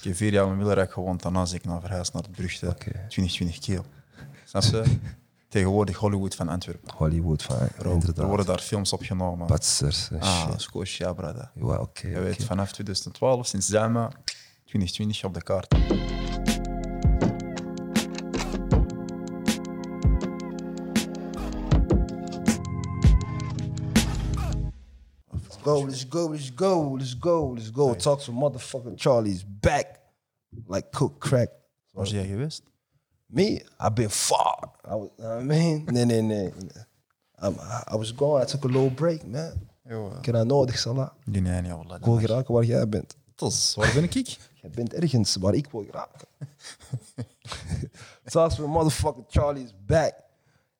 Ik heb vier jaar in Wilrijk gewoond, daarna ben ik naar verhuisd naar het beruchte Oké. 2020 Kiel. Snap je? Tegenwoordig Hollywood van Antwerpen. Hollywood van, er worden daar films opgenomen. Patsers en ah. Scotia, brada. Ja, oké. Je weet, vanaf 2012, sinds Zama, 2020 op de kaart. Go, let's go, let's go, let's go, let's go. Talk to motherfucking Charlie's back. Like cook crack. Waar is jij geweest? Me, I've been far. I was, I mean, nee, nee, nee. I'm, I was gone, I took a little break, man. Ik heb dat nodig, Salah. Nee, nee, wallah. Ik wil geraken waar jij bent. Dus, waar ben ik? Jij bent ergens waar ik wil geraken. Talks with motherfucking Charlie's back.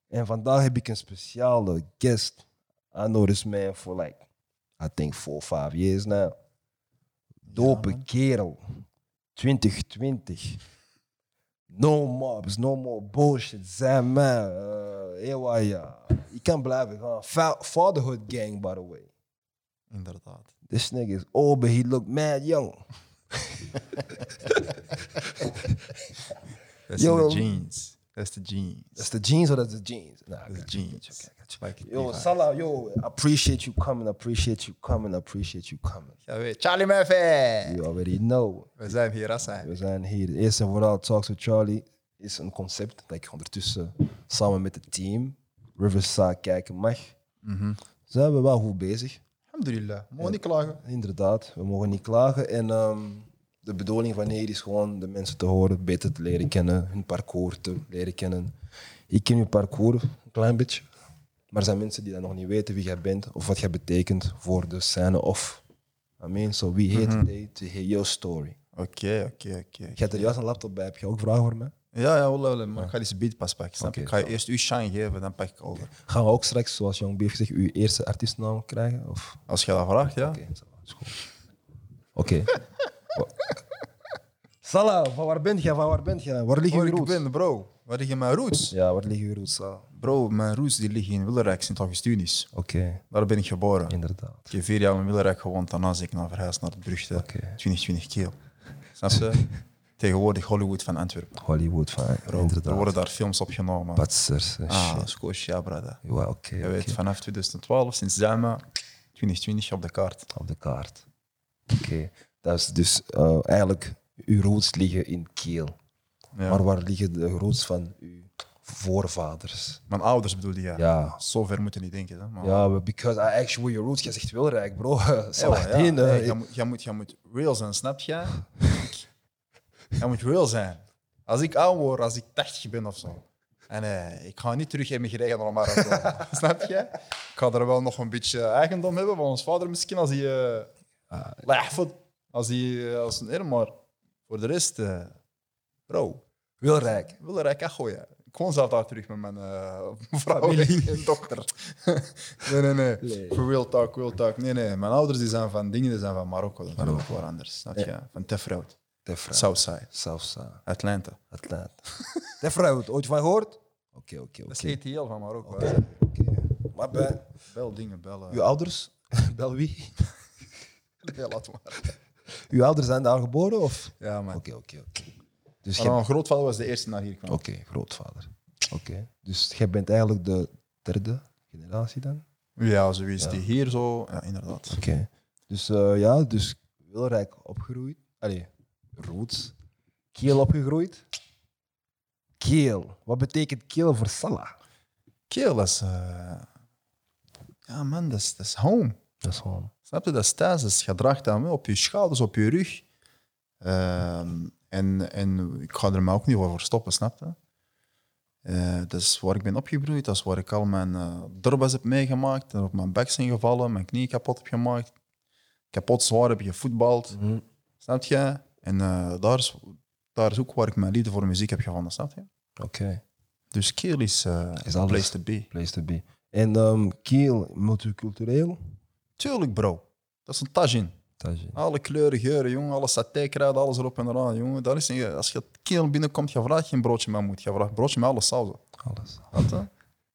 En vandaag heb ik een speciale guest. I know this man for like, I think four five years now. Dope kerel. 2020. No mobs, no more bullshit. Zijn man. Uh, ewa, ja. Je kan blijven gaan. Fa- Fatherhood gang, by the way. Inderdaad. This nigga is old, but he look mad young. Is Yo, de jeans. Dat is de jeans. That's the jeans or that's the jeans? Nah, I Dat is got de you. jeans. Like it Yo. Salah, yo, appreciate you coming. Appreciate you coming. Appreciate you coming. Ja, weet, Charlie Murphy! You already know. We zijn hier, zijn. We zijn hier. Eerst en vooral Talks with Charlie is een concept dat ik ondertussen samen met het team Riverside kijken mag. Zijn we wel goed bezig. Alhamdulillah. Mooi niet klagen. Inderdaad, we mogen niet klagen. En ehm, de bedoeling van hier is gewoon de mensen te horen, beter te leren kennen, hun parcours te leren kennen. Ik ken je parcours een klein beetje, maar er zijn mensen die dat nog niet weten wie jij bent of wat jij betekent voor de scène of. I mean, so we here today to hear your story. Oké, oké, oké. Je hebt er juist een laptop bij, heb je ook vragen voor mij? Ja, ja, wallah, wallah, maar ik ga deze beat pas pakken. Snap ik ga je eerst uw shine geven, dan pak ik over. Gaan we ook straks, zoals Young B heeft gezegd, uw eerste artiestnaam krijgen? Of? Als je dat vraagt, ja. Oké. Oké. Salah, van waar bent je? Van waar bent je? Waar liggen Waar je ik roots? ben, bro. Waar liggen mijn roots? Ja, waar liggen je roots? Salah? Bro, mijn roots die liggen in Willerijk, Sint-Augustinis. Oké, Daar ben ik geboren. inderdaad. Ik heb vier jaar in Willerijk gewoond, daarna ben ik naar verhuisd naar het Oké. 2020 Kiel. Snap je? Tegenwoordig Hollywood van Antwerpen. Hollywood van, Bro, er inderdaad. worden daar films opgenomen. Patsers en ah, shit. Scotia, brada. Ja, oké, Je weet, vanaf 2012, sinds Zama, 2020 op de kaart. Op de kaart. Oké. Dat is dus eh, eigenlijk, uw roots liggen in Kiel. Ja. Maar waar liggen de roots van uw voorvaders? Mijn ouders bedoelde je? Ja. Zo ver moeten niet denken. Hè? Maar, Ja, because I where your roots, jij zegt wel rijk, bro. Ja, Salah ja. Nee, jij, moet, jij, moet, jij moet real zijn, snap je? jij moet real zijn. Als ik oud word, als ik 80 ben of zo. En eh, ik ga niet terug emigreren naar Marokko. snap je? Ik ga er wel nog een beetje eigendom hebben van ons vader misschien als hij... Uh, als hij... eh, als, nee, maar voor de rest... eh, bro, rijk. wil er echt gooien. Ik woon zelf daar terug met mijn eh, vrouw en dochter. nee, nee, nee. Nee. Real talk, real talk. Nee, nee. Mijn ouders die zijn van dingen, die zijn van Marokko. Dat is ook anders. Snap je? Van Tefrout. Tefra. Southside. Southside. Atlanta. Atlanta. Tefra, het ooit van gehoord? Oké, oké, Dat is oké. ETL van Marokko. Oké. Maar bij Bel dingen, bellen. uw ouders, bel wie? Ja, laat maar. Uw ouders zijn daar geboren of? Ja, man. Oké, oké, oké. Dus Maar mijn grootvader was de eerste naar hier kwam. Oké, grootvader. Oké. Dus jij bent eigenlijk de derde generatie dan? Ja, zoiets die hier zo... Ja, inderdaad. Oké. Dus eh, ja, dus Wilrijk opgegroeid. Allee, roots. Kiel opgegroeid. Kiel. Wat betekent Kiel voor Salah? Keel, dat is... eh, Ja, man, dat is, dat is home. Dat is gewoon... Snap je? Dat is thuis. Je draagt dat mee op je schouders, op je rug. Ehm, en, en ik ga er me ook niet voor stoppen, snap je? Eh, dat is waar ik ben opgegroeid. Dat is waar ik al mijn uh, dorbas heb meegemaakt. En op mijn bek zijn gevallen, mijn knie kapot heb gemaakt. Kapot zwaar heb gevoetbald. Snap je? En eh, daar, is, daar is ook waar ik mijn liefde voor muziek heb gevonden, snap je? Oké. Dus Kiel is, Is alles. place to be. Place to be. En ehm Kiel, multicultureel? Tuurlijk, bro. Dat is een tagine. Dat is- Alle kleuren, geuren, jongen. Alle satékruiden, alles erop en eraan, jongen. Dat is niet, als je keel binnenkomt, je vraagt geen broodje met moed. Je vraagt broodje met alle sauzen. Alles. Je?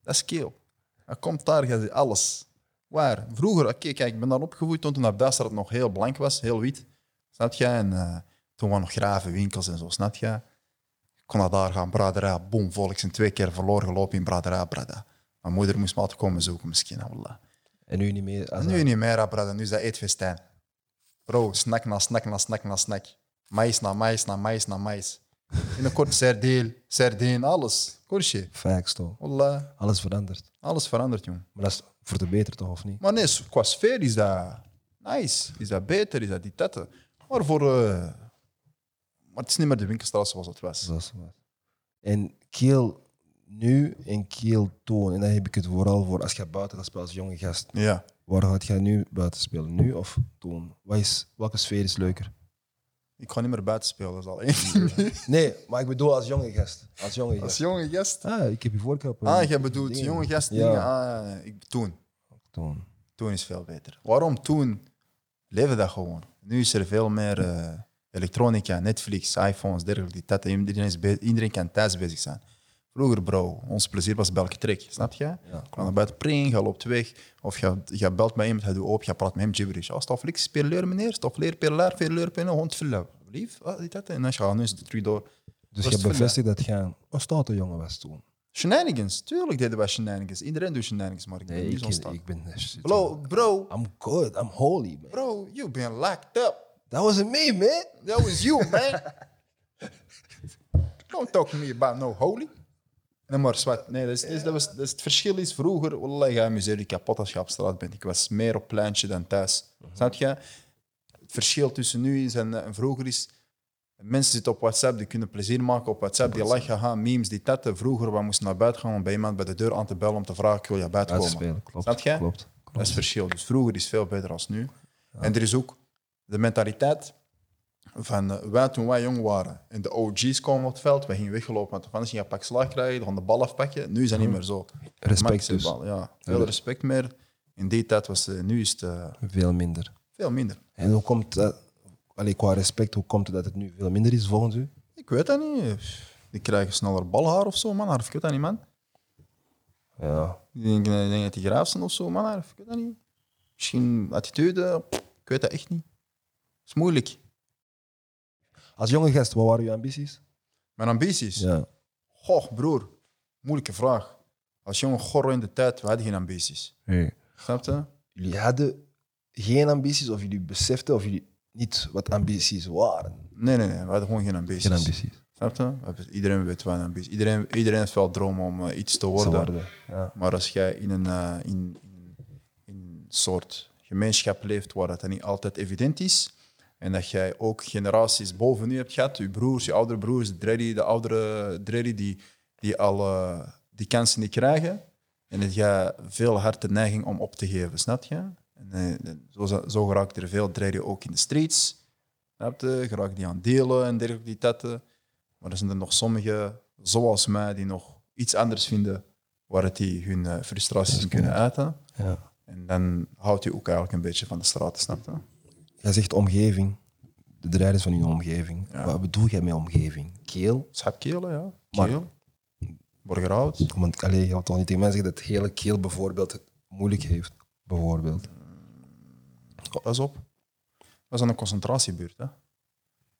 Dat is keel. Hij komt daar, je ziet alles. Waar? Vroeger, oké, kijk, ik ben daar opgevoed toen naar Duitsland nog heel blank was, heel wit. Snap je? En, eh, Toen waren nog gravenwinkels en zo, snap je? Ik kon naar daar gaan, Bradera, boom, volks. En twee keer verloren gelopen in Bradera, Brada. Mijn moeder moest me altijd komen zoeken, misschien. wallah. En nu niet meer. Als nu niet meer, Brada. Nu is dat eetfestijn. Bro, snack na snack na snack na snack. Mais na mais na mais na mais. In een kort sardeel, sardine, alles. Korsje. Facts toch. Wallah, Alles verandert. alles verandert, jong. Maar dat is voor de beter toch, of niet? Maar nee, qua sfeer is dat nice. Is dat beter, is dat die tetten. Maar voor... eh, maar het is niet meer de winkelstraat zoals het was. Dat is wat. En Kiel nu en Kiel toen. En dan heb ik het vooral voor als je buiten gaat spelen als jonge gast. Ja. Waar gaat jij nu buiten spelen? Nu of toen? Wat is, welke sfeer is leuker? Ik ga niet meer buiten spelen, dat is al één. Nee, maar ik bedoel als jonge gast. Als jonge Als gast. jonge gast. Ah, ik heb je voorkeur. op, Ah, eh, jij bedoelt dingen. jonge gast Ja. dingen. Ah, ik, toen. Toen. Toen is veel beter. Waarom? Toen leefde dat gewoon. Nu is er veel meer eh, elektronica, Netflix, iPhones, dergelijke. Tetten. Iedereen, is iedereen kan thuis bezig zijn. Vroeger, bro, ons plezier was belke trek. Snap je? Ja, Ga naar buiten, pring, ga loopt weg. Of je, je belt met iemand, hij doet open, je praat met hem gibberish. Oh, stof links, speleur meneer, stof leer, perlaar, perleur, pennen, hond vullen. Lief, ah, die tetten. En dan ga je nu is terug door. Dus je bevestigt dat je een stoute jongen was toen. Shenanigans, tuurlijk deden wij shenanigans. Iedereen doet shenanigans, maar ik ben Nee, niet zo'n stad. ik ben... Bro, bro, I'm good. I'm holy, man. bro, you been locked up. That wasn't me, man. That was you, man. Don't talk to me about no holy. Nee, maar zwart. Nee, dat is, dat was, dat is, het verschil is vroeger, wallah, je amuseerde je kapot als je op straat bent. Ik was meer op pleintje dan thuis. Snap je? Het verschil tussen nu is en, en vroeger is, mensen zitten op WhatsApp, die kunnen plezier maken op WhatsApp, die lachen, gaan, memes, die tatten. Vroeger, we moesten naar buiten gaan om bij iemand bij de deur aan te bellen om te vragen, ik wil je buiten komen. Uitspelen, klopt. Snap je? Klopt. Dat is het verschil. Dus vroeger is veel beter als nu. En er is ook de mentaliteit van eh, wij toen wij jong waren en de OG's komen op het veld, wij gingen weggelopen, want anders ging je een pak slag krijgen, dan de bal afpakken. Nu is dat niet meer zo. Respect dus. bal, ja. Veel respect meer. In die tijd was het, nu is het eh, Veel minder. veel minder. En hoe komt dat, allee, qua respect, hoe komt het dat het nu veel minder is volgens u? Ik weet dat niet. Die krijgen sneller balhaar of zo, man. Ik weet dat niet, man. Ja. Ik denk, ik denk dat die graaf zijn of zo, man. Ik weet dat niet. Misschien attitude, ik weet dat echt niet. Het is moeilijk. Als jonge gast, wat waren uw ambities? Mijn ambities? Ja. Goh, broer. Moeilijke vraag. Als jonge gorro in de tijd, we hadden geen ambities. Snap je? Jullie hadden geen ambities of jullie beseften of jullie niet wat ambities waren? Nee, nee, nee. We hadden gewoon geen ambities. Geen ambities. Snap je? Iedereen weet wat een ambitie Iedereen, iedereen heeft wel droom om eh, iets te worden. Worden. Ja. Maar als jij in een, eh, in, in, in een soort gemeenschap leeft waar dat niet altijd evident is, en dat jij ook generaties boven u hebt gehad, je broers, je oudere broers, de dreddy, de oudere dreddy, die, die al eh, die kansen niet krijgen, en dat jij veel harde neiging om op te geven, snap je? En, eh, zo, zo geraakt er veel dreddy ook in de streets, snap je? Geraakt die aan delen en dergelijke die tetten. Maar er zijn er nog sommigen, zoals mij, die nog iets anders vinden waar het die hun eh, frustraties in kunnen uiten. Ja. En dan houdt je ook eigenlijk een beetje van de straat, snap je? Jij zegt omgeving. De drijders van uw omgeving. Ja. Wat bedoel jij met omgeving? Keel? Schapkelen, ja. Maar- Keel. Borgerhout. Want allee, je gaat toch niet tegen mij zeggen dat het hele keel bijvoorbeeld het moeilijk heeft? Bijvoorbeeld. Pas op. Dat is een concentratiebuurt. Hè?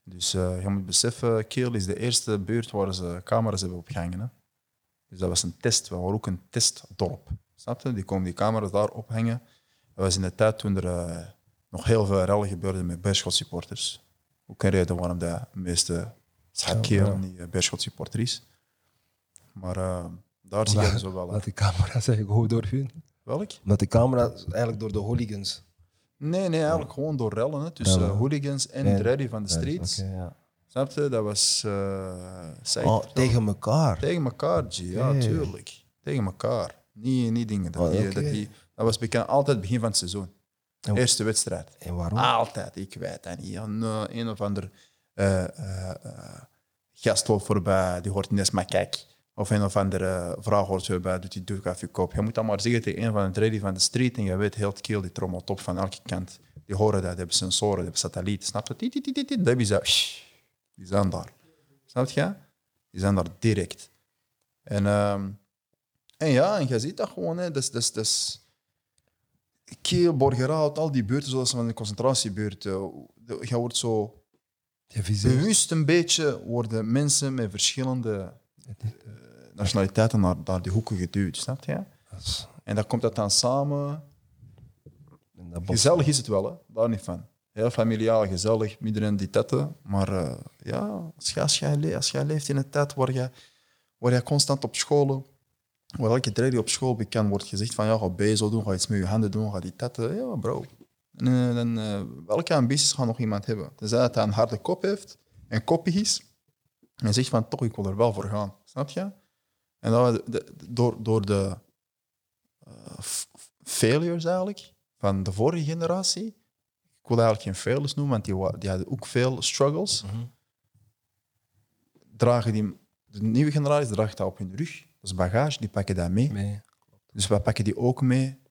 Dus eh, je moet beseffen, Keel is de eerste buurt waar ze camera's hebben opgehangen. Hè? Dus dat was een test. We waren ook een testdorp. Snap je? Die komen die camera's daar ophangen. Dat was in de tijd toen er eh, nog heel veel rellen gebeurden met Beerschot supporters. Ook een reden waarom de meeste Schapkeel Ja, niet uh, Beerschot supporter is. Maar eh, daar zie je Laat- zo wel. hè. Laat die camera's eigenlijk gewoon door hun. Welk? Omdat de camera's eigenlijk door de hooligans. Nee, nee, eigenlijk gewoon door rellen. Hè, tussen eh, hooligans en de ready van de streets. Ja. Snap je? Dat was... eh, Oh, tegen elkaar. Tegen elkaar, G. Ja, tuurlijk. Tegen elkaar. Niet, niet dingen. Dat, Oh, die, dat, die, dat was bekend altijd begin van het seizoen. En- Eerste wedstrijd. En waarom? Altijd. Ik weet dat niet. Een, eh, een of ander eh, eh, gast loopt voorbij, die hoort ineens maar kijk. Of een of andere vraag hoort voorbij, doet hij druk af je kop. Je moet dan maar zeggen tegen een van de ready van de street en je weet heel het keel, die trommelt op van elke kant. Die horen dat, die hebben sensoren, die hebben satellieten. Snap je? Dat hebben ze. Die zijn daar. Snap je? Die zijn daar direct. En, ehm, en ja, en je ziet dat gewoon. Hè. Dus, dus, dus, Kiel, Borgerhout, al die buurten zoals van de concentratiebuurten. de- Je wordt zo bewust een beetje worden mensen met verschillende eh, nationaliteiten naar, naar die hoeken geduwd, snap je? En dan komt dat dan samen. dat Gezellig is het wel, hè? daar niet van. Heel familiaal, gezellig, iedereen die tetten. Maar eh, ja, als jij, als, jij leeft in een tijd waar je, waar je constant op school, waar elke drie die op school bekend wordt gezegd van ja, ga bezig doen, ga iets met je handen doen, ga die tetten. Ja, bro. En, eh, eh, welke ambities gaat nog iemand hebben? Tenzij dat hij een harde kop heeft en koppig is en zegt van toch, ik wil er wel voor gaan. Snap je? En dat, de- door, door de eh, failures eigenlijk van de vorige generatie, ik wil eigenlijk geen failures noemen, want die, die hadden ook veel struggles, Mhm. dragen die, de nieuwe generatie draagt dat op hun rug. Is bagage, die pakken dat mee. Dus wij pakken die ook mee.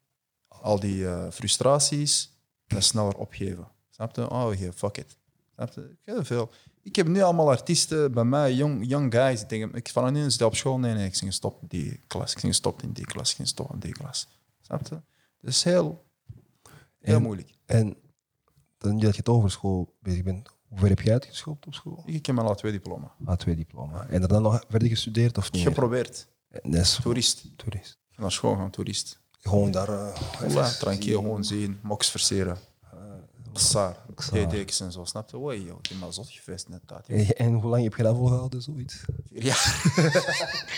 Al die eh, frustraties, dat sneller opgeven. Snap je? Oh, okay, fuck it. Snap je? Heel veel. Ik heb nu allemaal artiesten bij mij, young, young guys, die denken, ik van nu op school, nee, nee, ik ging gestopt in die klas, ik ging gestopt in die klas, ik ging gestopt in die klas. Snap je? Dat is heel, heel En- moeilijk. En dan dat je toch over school bezig bent, hoe ver heb jij uitgeschopt op school? Ik heb mijn al twee diploma. A2-diploma. En daarna nog verder gestudeerd of niet? Geprobeerd. Is Toerist. toerist. Naar school gaan, toerist. Gewoon daar... eh, Voilà, gewoon zien, moks verseren. Xaar. TDX en zo, snap je? Oei, joh, heb maar zot gevest net dat. zien. En hoe lang heb je dat volgehouden, zoiets? Vier jaar.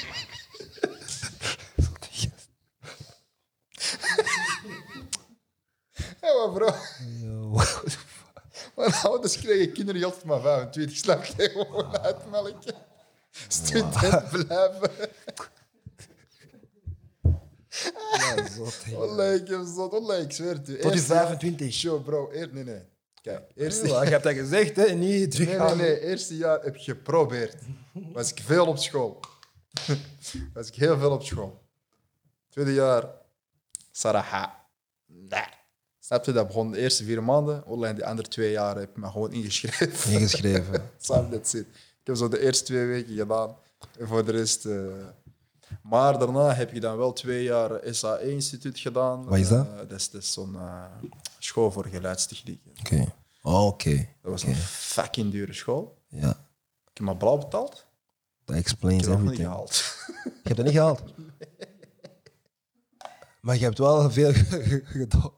Ja, maar bro, Yo. mijn ouders kregen kinderen altijd maar 25 slag gewoon uitmelken. Student blijven. Ja, zot. Wallah, ik heb zot. Wallah, ik zweer het u. Tot je jaar- 25. Show, bro. Eer, nee, nee. Kijk, eerste Ja, je hebt dat gezegd, hè? Niet Nee, nee, nee. Eerste jaar heb ik geprobeerd. Was ik veel op school. Was ik heel veel op school. Tweede jaar, Saraha. Nee. Snap je, dat begon de eerste vier maanden. Online die andere twee jaar heb ik me gewoon ingeschreven. Ingeschreven. Sam, that's it. Ik heb zo de eerste twee weken gedaan. En voor de rest... eh, Maar daarna heb ik dan wel twee jaar SAE-instituut gedaan. Wat is dat? Eh, dat is, dat is zo'n eh, school voor geluidstechniek. Oké. Oh, Oké. Dat was een fucking dure school. Ja, Ik heb maar blauw betaald. Ik explains heb dat nog niet gehaald. Je hebt dat niet gehaald? Maar je hebt wel veel gedaan.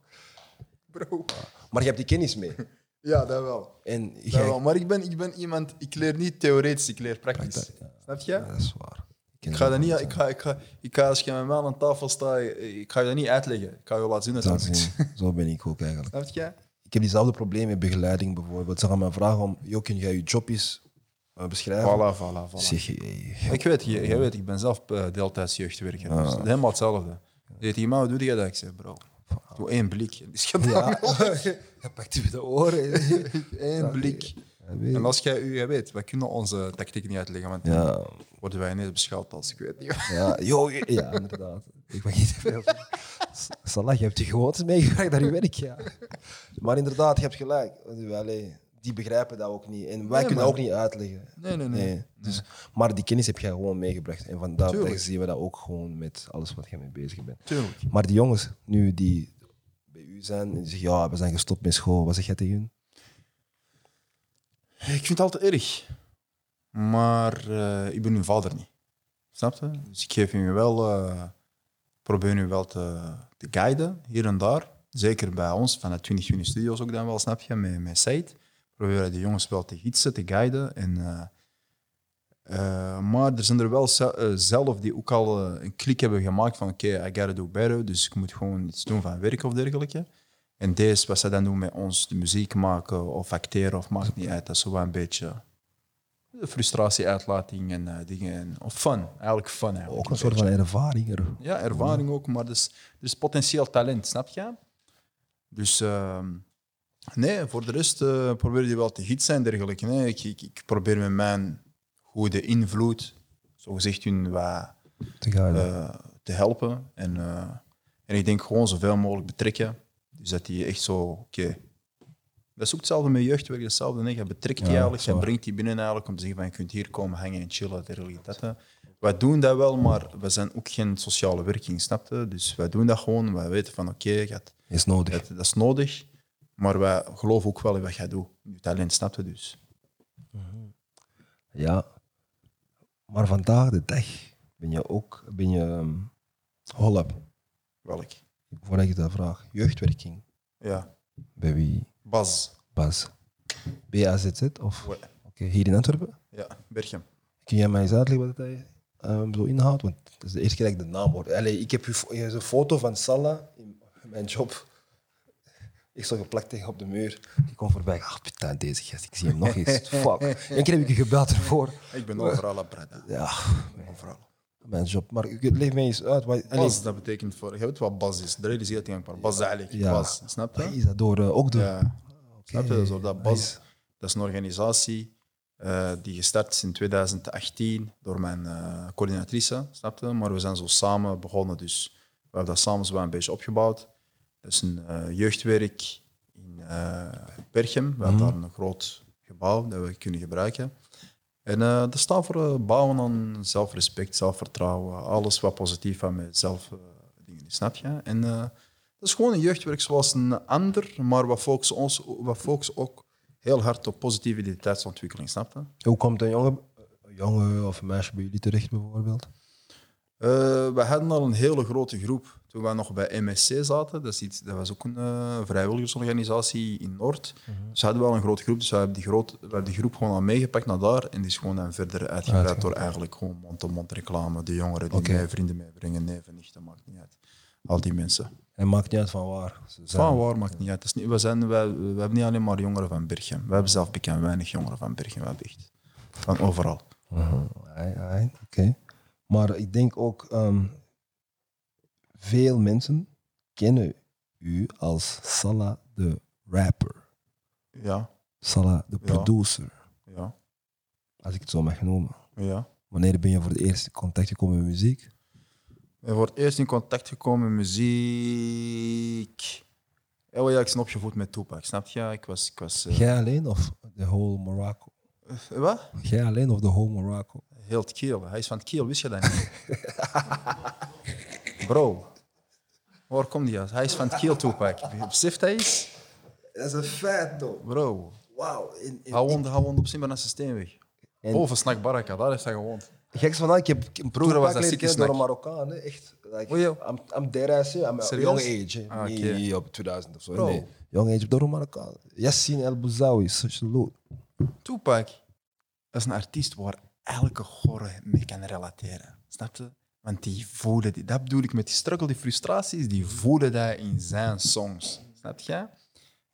Bro. Maar je hebt die kennis mee. Ja, dat wel. En Dat jij... wel. Maar ik ben, ik ben iemand, ik leer niet theoretisch, ik leer praktisch. Snap je? Ja, dat is waar. Ik ga, dat niet, ik, ga, ik, ga, ik ga, als je met mij aan tafel staat, ik ga je dat niet uitleggen. Ik ga je laten zien dat Dat het is. Zo ben ik ook eigenlijk. Snap je? Ik heb diezelfde probleem met begeleiding bijvoorbeeld. Ze gaan mij vragen om, joh, kun jij je job eens eh, beschrijven? Voilà, voilà, voilà. Zeg je, Ik weet, je, jij weet, ik ben zelf uh, deeltijds jeugdwerker. Dus het is helemaal hetzelfde. Je zegt, "Ima, hoe doe je dat? Ik zeg, bro, doe één blik. Gedaan. Ja, je pakt je bij de oren. Eén blik. Weet En je. als jij, jij weet, wij kunnen onze tactiek niet uitleggen, want dan worden wij ineens beschouwd als, ik weet niet. ja, ja, inderdaad. Ik mag niet te veel. Salah, je hebt die gewoontes meegebracht naar je werk, ja. Maar inderdaad, je hebt gelijk. Allee, die begrijpen dat ook niet. En wij Nee, kunnen dat ook niet uitleggen. Nee, nee, nee. Nee. Dus, maar die kennis heb jij gewoon meegebracht. En vandaar Tuurlijk. zien we dat ook gewoon met alles wat jij mee bezig bent. Tuurlijk. Maar die jongens, nu die bij u zijn en die zeggen, ja, we zijn gestopt met school. Wat zeg jij tegen hun? Ik vind het altijd erg. Maar eh, ik ben uw vader niet. Snap je? Dus ik geef u wel, eh, probeer u wel te, te guiden, hier en daar. Zeker bij ons, vanuit 20 juni Studios ook dan wel, snap je, met, met Said. Proberen de jongens wel te gidsen, te guiden. En, eh, maar er zijn er wel ze- zelf die ook al een klik hebben gemaakt van oké, I gotta do better, dus ik moet gewoon iets doen van werk of dergelijke. En deze, wat zij dan doen met ons, de muziek maken of acteren of maakt niet uit, dat is zo wel een beetje de frustratie-uitlating en eh, dingen. En, of fun, eigenlijk fun. Eigenlijk, Ook een soort van ervaring. er. ja, ervaring ook, maar er is, er is potentieel talent, snap je? Dus ehm, nee, voor de rest eh, probeer je wel te hit en dergelijke. Nee, ik, ik, ik probeer met mijn goede invloed, zo gezegd, hun wat Te eh, te helpen. En, en ik denk gewoon zoveel mogelijk betrekken. Dus dat die echt zo, oké. Dat is ook hetzelfde met jeugdwerk, hetzelfde. Nee. Je betrekt die Ja, eigenlijk, je brengt die binnen eigenlijk om te zeggen van je kunt hier komen hangen en chillen. dergelijke. Dat, hè. wij doen dat wel, maar we zijn ook geen sociale werking, snap je? Dus wij doen dat gewoon. Wij weten van oké, gaat- Is nodig. dat, dat is nodig. Maar wij geloven ook wel in wat jij doet. Je talent, snap je? Dus Ja. Maar vandaag de dag ben je ook, ben je, um, Welk? Voordat ik dat vraag, jeugdwerking. Ja. Bij wie? Bas. Bas. BAZZ of? Oké, hier in Antwerpen. Ja, Berchem. Kun jij mij eens uitleggen wat het um, zo inhoudt? Want het is de eerste keer dat ik de naam hoor. Allee, ik heb een foto van Salah in mijn job. Ik zag geplakt tegen op de muur. Die komt voorbij. Ach, putain, deze gast. Ik zie hem nog eens. Fuck. Eén keer heb ik je gebeld ervoor. Ik ben overal op Breda. Ja, Overal. Mijn job. Maar leg mij eens uit. Wat, Bas, dat betekent voor... Je weet wat Bas is. De is heel dankbaar. Bas eigenlijk. Ja. Bas. Snap je? is dat door, eh, ook door... Ja. Snap je? Dus dat Bas, dat is een organisatie eh, die gestart is in 2018 door mijn eh, coördinatrice. Snap je? Maar we zijn zo samen begonnen. Dus we hebben dat samen zo een beetje opgebouwd. Dat is een jeugdwerk in Berchem. We hebben daar een groot gebouw dat we kunnen gebruiken. En eh, dat staat voor eh, bouwen aan zelfrespect, zelfvertrouwen, alles wat positief van mezelf eh, dingen is, snap je? En dat is gewoon een jeugdwerk zoals een ander, maar we focussen, ons, we focussen ook heel hard op positieve identiteitsontwikkeling, snap je? Hoe komt een jongen, jongen of een meisje bij jullie terecht bijvoorbeeld? We hadden al een hele grote groep toen we nog bij MSC zaten. Dat, is iets, dat was ook een eh, vrijwilligersorganisatie in Noord. Dus we hadden wel een grote groep. Dus we hebben die, groot, we hebben die groep gewoon al meegepakt naar daar. En die is gewoon dan verder uitgebreid door eigenlijk gewoon mond-to-mond reclame. De jongeren die vrienden meebrengen, neven, nichten, maakt niet uit. Al die mensen. En maakt niet uit van waar. Ze zijn. Van waar maakt niet uit. Is niet, we, zijn, wij, we hebben niet alleen maar jongeren van Berchem. We hebben zelf bekend weinig jongeren van Berchem. We hebben echt van overal. Mhm. Oké. Maar ik denk ook, ehm, veel mensen kennen u als Salah de rapper. Ja, Salah de producer, ja, als ik het zo mag noemen. ja. Wanneer ben je voor het eerst in contact gekomen met muziek? Ik voor het eerst in contact gekomen met muziek. Wel, ja, ik ben opgevoed met Tupac, snap je? Ik was... Ik was eh, Jij alleen of de whole Morocco? wat? Jij alleen of de whole Morocco? Heel het Kiel. Hij is van het Kiel, wist je dat niet? Bro, waar komt hij uit? Hij is van het Kiel, Tupac. Beseft hij eens? Dat is een feit, toch? Bro, Wauw. Hij woonde op Simbanas Steenweg. En- Boven Snack Baraka, daar heeft hij gewoond. Geks van ik heb ik heb Vroeger was dat City kennen door een Snack. Marokkaan, hè. echt. Like, Oh. I'm, I'm dead ass. I'm a Serieus? young age. Ah, niet op 2000 of zo. Bro. Nee, young age door een Marokkaan. Yassine El Bouzaoui, salute. Tupac dat is een artiest waar elke gore mee kan relateren. Snap je? Want die voelde, die, dat bedoel ik met die struggle, die frustraties, die voelde dat in zijn songs. Snap je?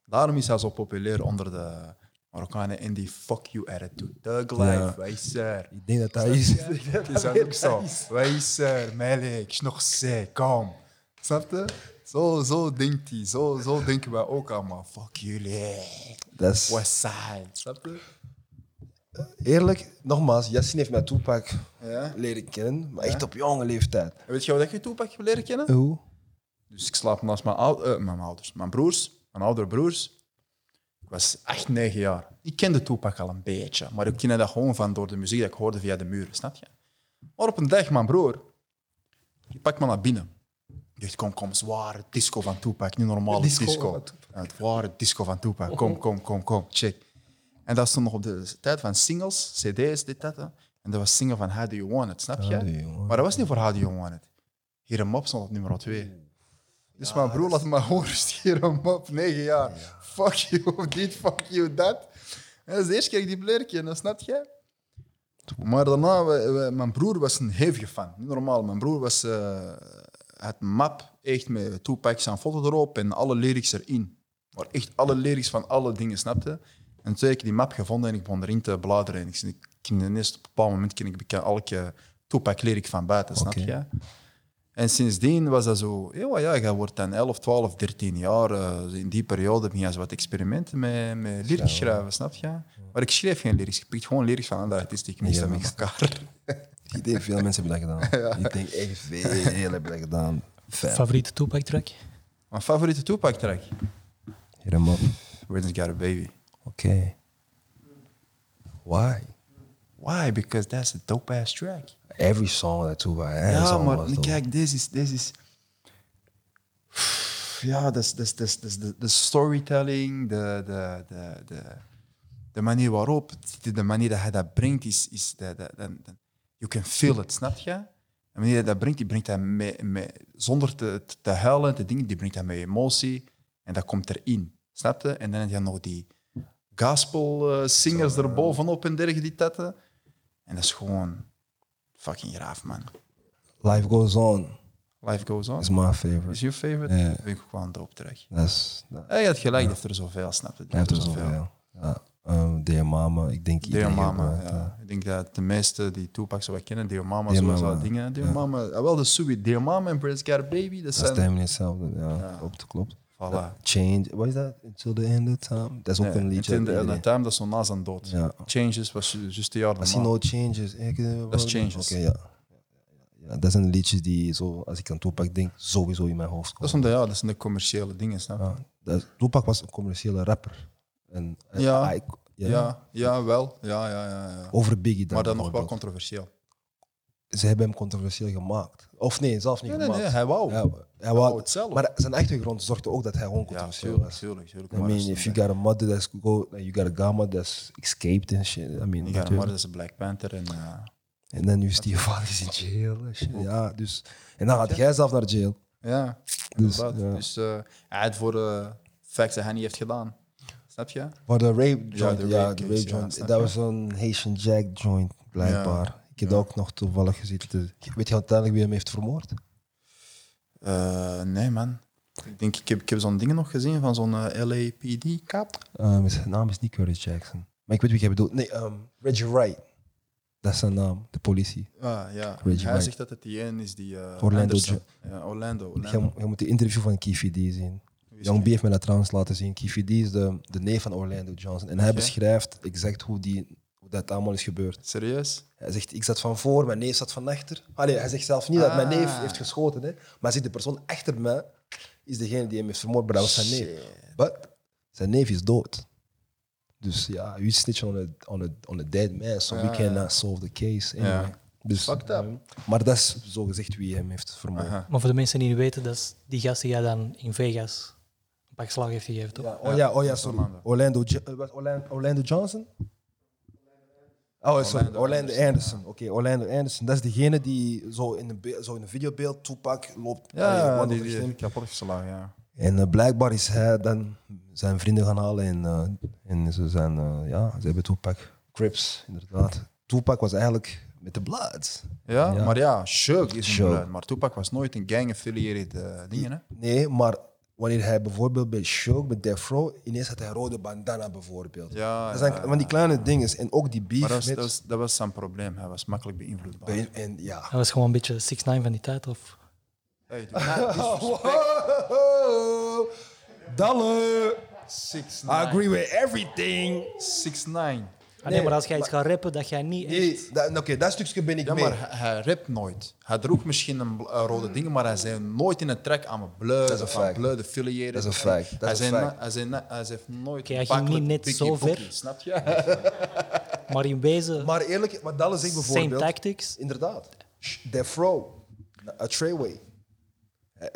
Daarom is hij zo populair onder de Marokkanen en die fuck you attitude. Thug life, Ja. wijzer. Ik denk dat dat is. Het is ook zo. Wijzer, Malik, nog zee, kom. Snap je? Zo, zo denkt hij. Zo, zo denken wij ook allemaal. Fuck jullie. Dat is Westside. Snap je? Eerlijk, nogmaals, Yassine heeft mij Ja. leren kennen, maar echt op jonge leeftijd. Weet je hoe dat je Tupac hebt leren kennen? Hoe? Dus ik slaap naast mijn, eh, mijn ouders, mijn broers, mijn oudere broers. Ik was 8, 9 jaar. Ik kende Tupac al een beetje, maar ik kende dat gewoon van door de muziek dat ik hoorde via de muren, snap je? Maar op een dag, mijn broer, die pakt me naar binnen. Die zegt, kom, kom, zware disco van Tupac, niet normale Disco disco. het ware disco van Tupac. Kom, kom, kom, kom, check. En dat stond nog op de tijd van singles, cd's, dit, dat. En dat was single van How Do You Want It, snap je? Maar dat was niet voor How Do You Want It. Hier een mop stond op nummer 2. Dus mijn broer laat me horen, hier een mop, 9 jaar. Fuck you, dit, fuck you, dat. En dat is de eerste keer dat ik die leer kennen, snap je? Maar daarna, we- we- mijn broer was een hevige fan. Niet normaal. Mijn broer was eh, het map echt met Tupac zijn foto erop en alle lyrics erin. Maar echt alle lyrics van alle dingen, snapte? En toen heb ik die map gevonden en ik begon erin te bladeren. En ik, ik op een bepaald moment ken ik elke Tupac lyric van buiten, snap je? En sindsdien was dat zo, ja, ja, je wordt dan 11, 12, 13 jaar. eh, in die periode ging je zo wat experimenten met, met lyrics schrijven, snap je? Maar ik schreef geen lyrics, ik pikte gewoon lyrics van andere artiesten. Ik Ja, met elkaar. Ik denk veel mensen hebben dat gedaan. Ik denk echt veel hebben dat gedaan. Vet. Favoriete Tupac-track? Mijn favoriete Tupac track? Hier een man. Where's Got a Baby. Oké. Why? Why? Because that's a dope ass track. Every song dat Tupac has Ja, maar was kijk, deze is, deze is... Ja, dat is, dat is, dat de, de storytelling, de, de, de, de, de manier waarop, de manier dat hij dat brengt, is, is dat, dat, dat, dat- you can feel it, snap je? De manier dat hij dat brengt, die brengt hij met, met, zonder te, te- te huilen, te dingen, die brengt hij met emotie en dat komt erin, snap je? En dan heb je nog die gospel eh, singers er bovenop en dergelijke die tetten. En dat is gewoon fucking graaf, man. Life Goes On Life goes on. is my favorite. Is your favorite? Dat ik gewoon. Dat is, dat, Ja, je hebt gelijk, die heeft er zoveel, snap je? Hij heeft er zoveel. Ja. Um, Dear Mama, ik denk Dear Mama, gebruikt, ja. Ik denk dat de meeste die Tupac zo wat kennen, Dear Mama, Dear dat dingen. Dear ja. Mama, ah, wel de sweet. Dear Mama en Prince a Baby, dat Dat zijn... stemmen hetzelfde, ja, Ja. klopt, klopt. Voilà. Change, wat is dat? Until the end of time? Dat is ook een liedje. in dat de, iedereen- de time dat is zo na zijn dood. Ja. Changes was ju- juist de jaar daarna. no changes. Eh, Dat is Changes. Oké, ja. ja. Dat zijn de liedjes die, zo, als ik aan Tupac denk, sowieso in mijn hoofd Dat, is komen. omdat, ja, dat zijn de commerciële dingen, snap je? Ja, dat was een commerciële rapper. En, en- Ja. ja. Ja, ja, wel. Ja, ja, ja, ja. Over Biggie dan Maar dan nog wel controversieel. Ze hebben hem controversieel gemaakt. Of nee, zelfs niet Nee, nee, nee, gemaakt. hij wou. Ja, hij wou wou het zelf. Maar zijn achtergrond zorgde ook dat hij gewoon Ja, controversieel was. tuurlijk. tuurlijk. I mean, if you got a mother that's go, you got a gamma that's escaped and shit. I mean, gaan natuurlijk. maar, dat is een Black Panther. En, eh, En dan nu is die vader in jail. Ja, dus. En dan gaat jij zelf naar jail. ja, Dus, ja. Dus eh, hij had voor de facts dat hij niet heeft gedaan. Snap je? Maar de rape joint, de ja, de rape ja, joint, dat was een Haitian Jack joint, blijkbaar. Ik heb dat ook nog toevallig gezien. Weet je uiteindelijk wie hem heeft vermoord? Eh, nee, man. Ik denk, ik heb, ik heb zo'n dingen nog gezien van zo'n eh, LAPD-kap. Um, zijn naam is niet Curtis Jackson. Maar ik weet wie jij bedoelt. Nee, um, Reggie Wright. Dat is zijn naam, de politie. Ah, ja. Reggie Hij zegt dat het die ene is die... eh, Orlando. Ja, Orlando. Orlando. Je, moet de interview van Keefe D zien. Young B heeft me dat trouwens laten zien. Keefe D is de, de neef van Orlando Johnson. En hij beschrijft exact hoe, die, dat allemaal is gebeurd. Serieus? Hij zegt, ik zat van voor, mijn neef zat van achter. Allee, hij zegt zelf niet dat mijn neef Ah. heeft geschoten. Hè. Maar hij zegt, de persoon achter mij is degene die hem heeft vermoord. Maar dat was zijn neef. But zijn neef is dood. Dus ja, you snitch on a, on a, on a dead man, so we Ja, cannot solve the case. Anyway. Ja. Dus, Fucked up. um, maar dat is zo gezegd wie hem heeft vermoord. Aha. Maar voor de mensen die niet weten, dat is die gast die jij dan in Vegas een pak slag heeft gegeven, toch? Ja, oh ja, oh ja, sorry. Orlando. Eh, Orlando Johnson? Oh, sorry. Orlando Orlando Anderson, Anderson. Oké, Orlando Anderson. Dat is degene die zo in een, zo in een videobeeld, Tupac loopt. Ja, die, die kapot geslagen, ja. En eh, blijkbaar is hij dan zijn vrienden gaan halen en, eh, en ze zijn, eh, ja, ze hebben Tupac. Crips, inderdaad. Tupac was eigenlijk met de Bloods. Ja, Ja. maar ja, Shug is een Shug. Maar Tupac was nooit een gang-affiliated eh, dingen, hè? Nee, maar wanneer hij bijvoorbeeld bij Show, bij Death Row, ineens had hij rode bandana bijvoorbeeld. Ja, dat zijn ja, van die kleine dingen. En ook die beef Maar dat was, met... dat, was, dat was zijn probleem. Hij was makkelijk beïnvloedbaar. bij- en ja. Hij was gewoon een beetje 6 9 van die tijd, of? Hey. Dalle! Six I agree with everything. 6'9". Ah, nee, Nee, maar als jij iets gaat rappen, dat jij niet echt... Nee, dat- Oké, dat stukje ben ik Ja, mee. maar hij, hij rapt nooit. Hij droeg misschien een, een rode ding, maar hij zei nooit in een track aan mijn blood Dat is aan blood affiliated. Dat is een fact. Dat hij, is hij, zei hij zei nooit Oké, hij ging niet net zo ver. snap je? Maar in wezen, Maar eerlijk, wat Dalle zegt same bijvoorbeeld... tactics. Inderdaad. Death Row. A Treyway.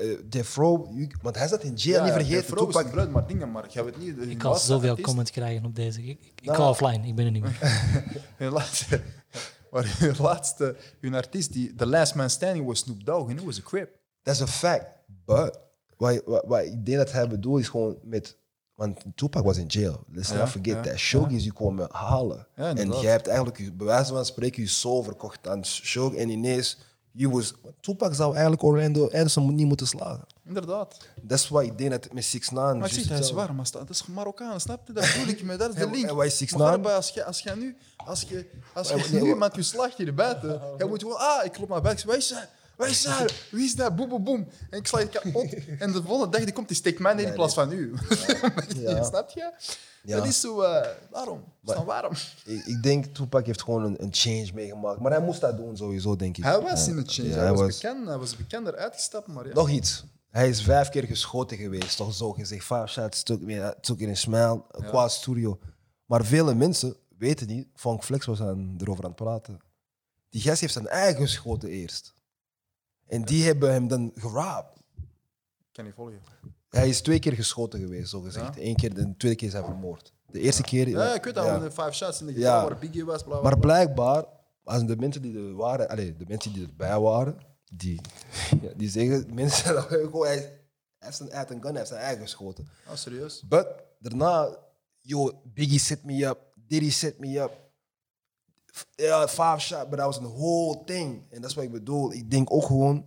Uh, Death Row, you- want hij zat in jail, niet de vergeten. vrouw is Tupac, een blood, maar dingen, maar jij weet niet... hun Ik kan zoveel artiest- comments krijgen op deze. Ik, ik, ik Nou. ga offline, ik ben er niet meer. Hun laatste... Maar hun laatste... Hun artiest, die, the last man standing was Snoop Dogg, and it was a crip. dat is een fact. But, wat, wat, wat ik denk dat hij bedoelt is gewoon met... Want Tupac was in jail. Let's Ja, not forget ja, that. Je komen halen. Ja, en jij hebt eigenlijk, je- bij wijze van spreken, je soul verkocht aan Shug. En ineens, you was, Tupac zou eigenlijk Orlando Anderson niet moeten slagen. Inderdaad. Dat is wat ik denk dat met 6 9 Maar ik zeg, hij is warm, maar dat is Marokkaan, snap je? Dat bedoel ik me, dat is de link. is Six Maar Nine? daarbij, als je, als je nu, als je, als je nu iemand je slacht hier buiten, je moet gewoon, ah, ik klop naar buiten, wij zijn, wij zijn, wie is dat, boem, boem, boem. En ik sla je kapot. En de volgende dag die komt, die steekt mij in plaats van u. Ja. snap je? Ja. Dat is zo, eh, waarom? Dan waarom? Ik, ik denk Tupac heeft gewoon een, een change meegemaakt. Maar hij moest dat doen sowieso, denk ik. Hij was in het change, Ja, hij, was bekend, hij was bekender uitgestapt, maar ja. Nog iets. Hij is vijf keer geschoten geweest, toch zo gezegd. Vijf shots took, me, took in een smile, qua studio. Maar vele mensen weten niet, Funk Flex was aan, erover aan het praten. Die gast heeft zijn eigen geschoten eerst. En die hebben hem dan geraapt. Ik kan niet volgen. Hij is twee keer geschoten geweest, zo gezegd. Eén keer, de tweede keer is hij vermoord. De eerste keer... Ja, ik weet dat, ja. five shots in de Ja. waar Biggie was. Bla, bla, Maar blijkbaar, als de mensen die er waren, allee, de mensen die erbij waren, die, die zeggen, mensen hij, heeft zijn, had een gun, hij heeft zijn eigen geschoten. Ah, serieus? But daarna, yo, Biggie set me up, Diddy set me up. Ja, five shot, but that was een whole thing. En dat is wat ik bedoel. Ik denk ook gewoon,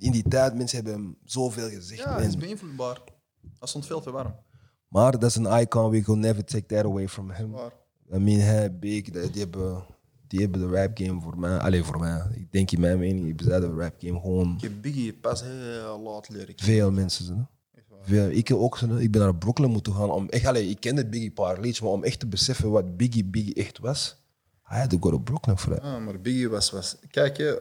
in die tijd, mensen hebben hem zoveel gezegd. Ja, hij is beïnvloedbaar. Dat stond veel te warm. maar dat is een icon, we can never take that away from him. Waar. I mean, hij, Big, die, die hebben, die hebben de rap game voor mij. Alleen voor mij. Ik denk in mijn mening, hebben zij de rap game gewoon Ik heb Biggie pas heel laat leren veel mensen. Hè? Veel, ik ook. Ik ben naar Brooklyn moeten gaan om echt, allee, ik kende Biggie paar liedjes, maar om echt te beseffen wat Biggie Biggie echt was, hij had to go to Brooklyn voor dat. Ah, maar Biggie was... was kijk, hè,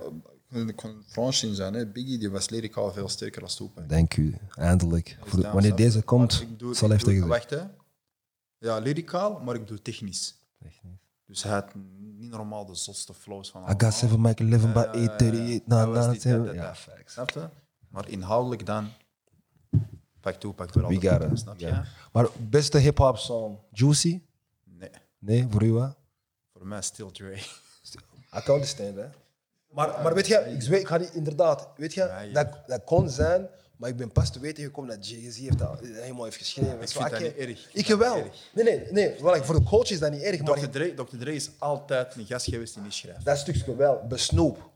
ik kon Frans in zijn. Hè. Biggie die was lyricaal veel sterker als Tupac. Dank u, eindelijk. Voor de- Ja, wanneer deze komt, bedoel- zal ik even zeggen. Wacht, hè. Ja, lyricaal, maar ik bedoel technisch. Technisch. Dus hij had niet normaal de zotste flows van I got seven Michael 11 by ja. 838. Na, na, Ja, facts. Snap je? Maar inhoudelijk dan... Pak toe, pak door We got it. Snap je? Maar beste hip-hop song, Juicy? Nee, Nee, voor u wat? voor mij Still Dre. I can understand, hè. Maar, maar weet je, ik, zweer, ik ga niet, inderdaad, weet je, dat, dat kon zijn, maar ik ben pas te weten gekomen dat Jay-Z heeft dat helemaal heeft geschreven. Ik vind dat niet erg. Ik Ik wel. erg. Nee, nee, nee. Wel, voor de coach is dat niet erg, maar Dr. Dre, Dr. Dre is altijd een gast geweest die niet schrijft. dat stukje wel, besnoep.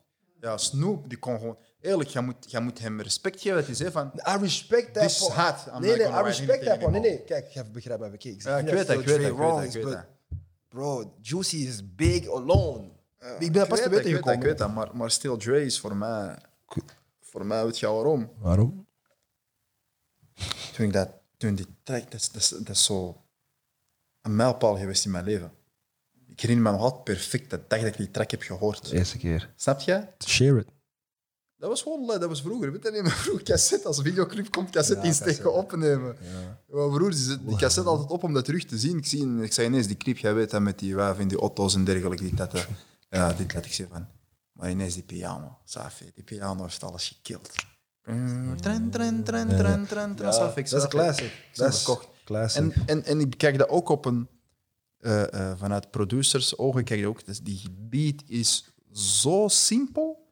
Ja, Snoop, die kon gewoon... Eerlijk, je moet, je moet hem respect geven. Dat hij zei van... I respect that This part. hat, I'm Nee, nee, I respect that. Nee, nee, kijk, je begrijpt me even. Ik zeg Ja, ik weet dat ik weet ik ik dat. Bro, Juicy is big alone. Ik ben Ik pas te weten ik weet dat, ik gekomen. weet dat, maar, maar Still Dre is voor mij... Voor mij, weet je waarom? Waarom? Toen ik dat... Toen die track... Dat is, dat, is, dat is zo... Een mijlpaal geweest in mijn leven. Ik herinner me nog altijd perfect de dag dat ik die track heb gehoord. De eerste keer. Snap je? Share it. Dat was gewoon, dat was vroeger. Weet je niet, vroeger cassette, als videoclip komt, cassette Ja, insteken, opnemen. Mijn broer die zet die cassette altijd op om dat terug te zien. Ik, zie, ik zei ineens die clip, jij weet dat met die wijf en die auto's en dergelijke. Die dat, eh, ja, dit laat ik zeggen van. Maar ineens die piano, Safi, die piano heeft alles gekild. Tren, tren, tren, tren, tren, tren, Ja, Safi, dat is classic. Dat is classic. En, en, en ik kijk dat ook op een... eh, eh, vanuit producers ogen kijk je ook, dus die beat is zo simpel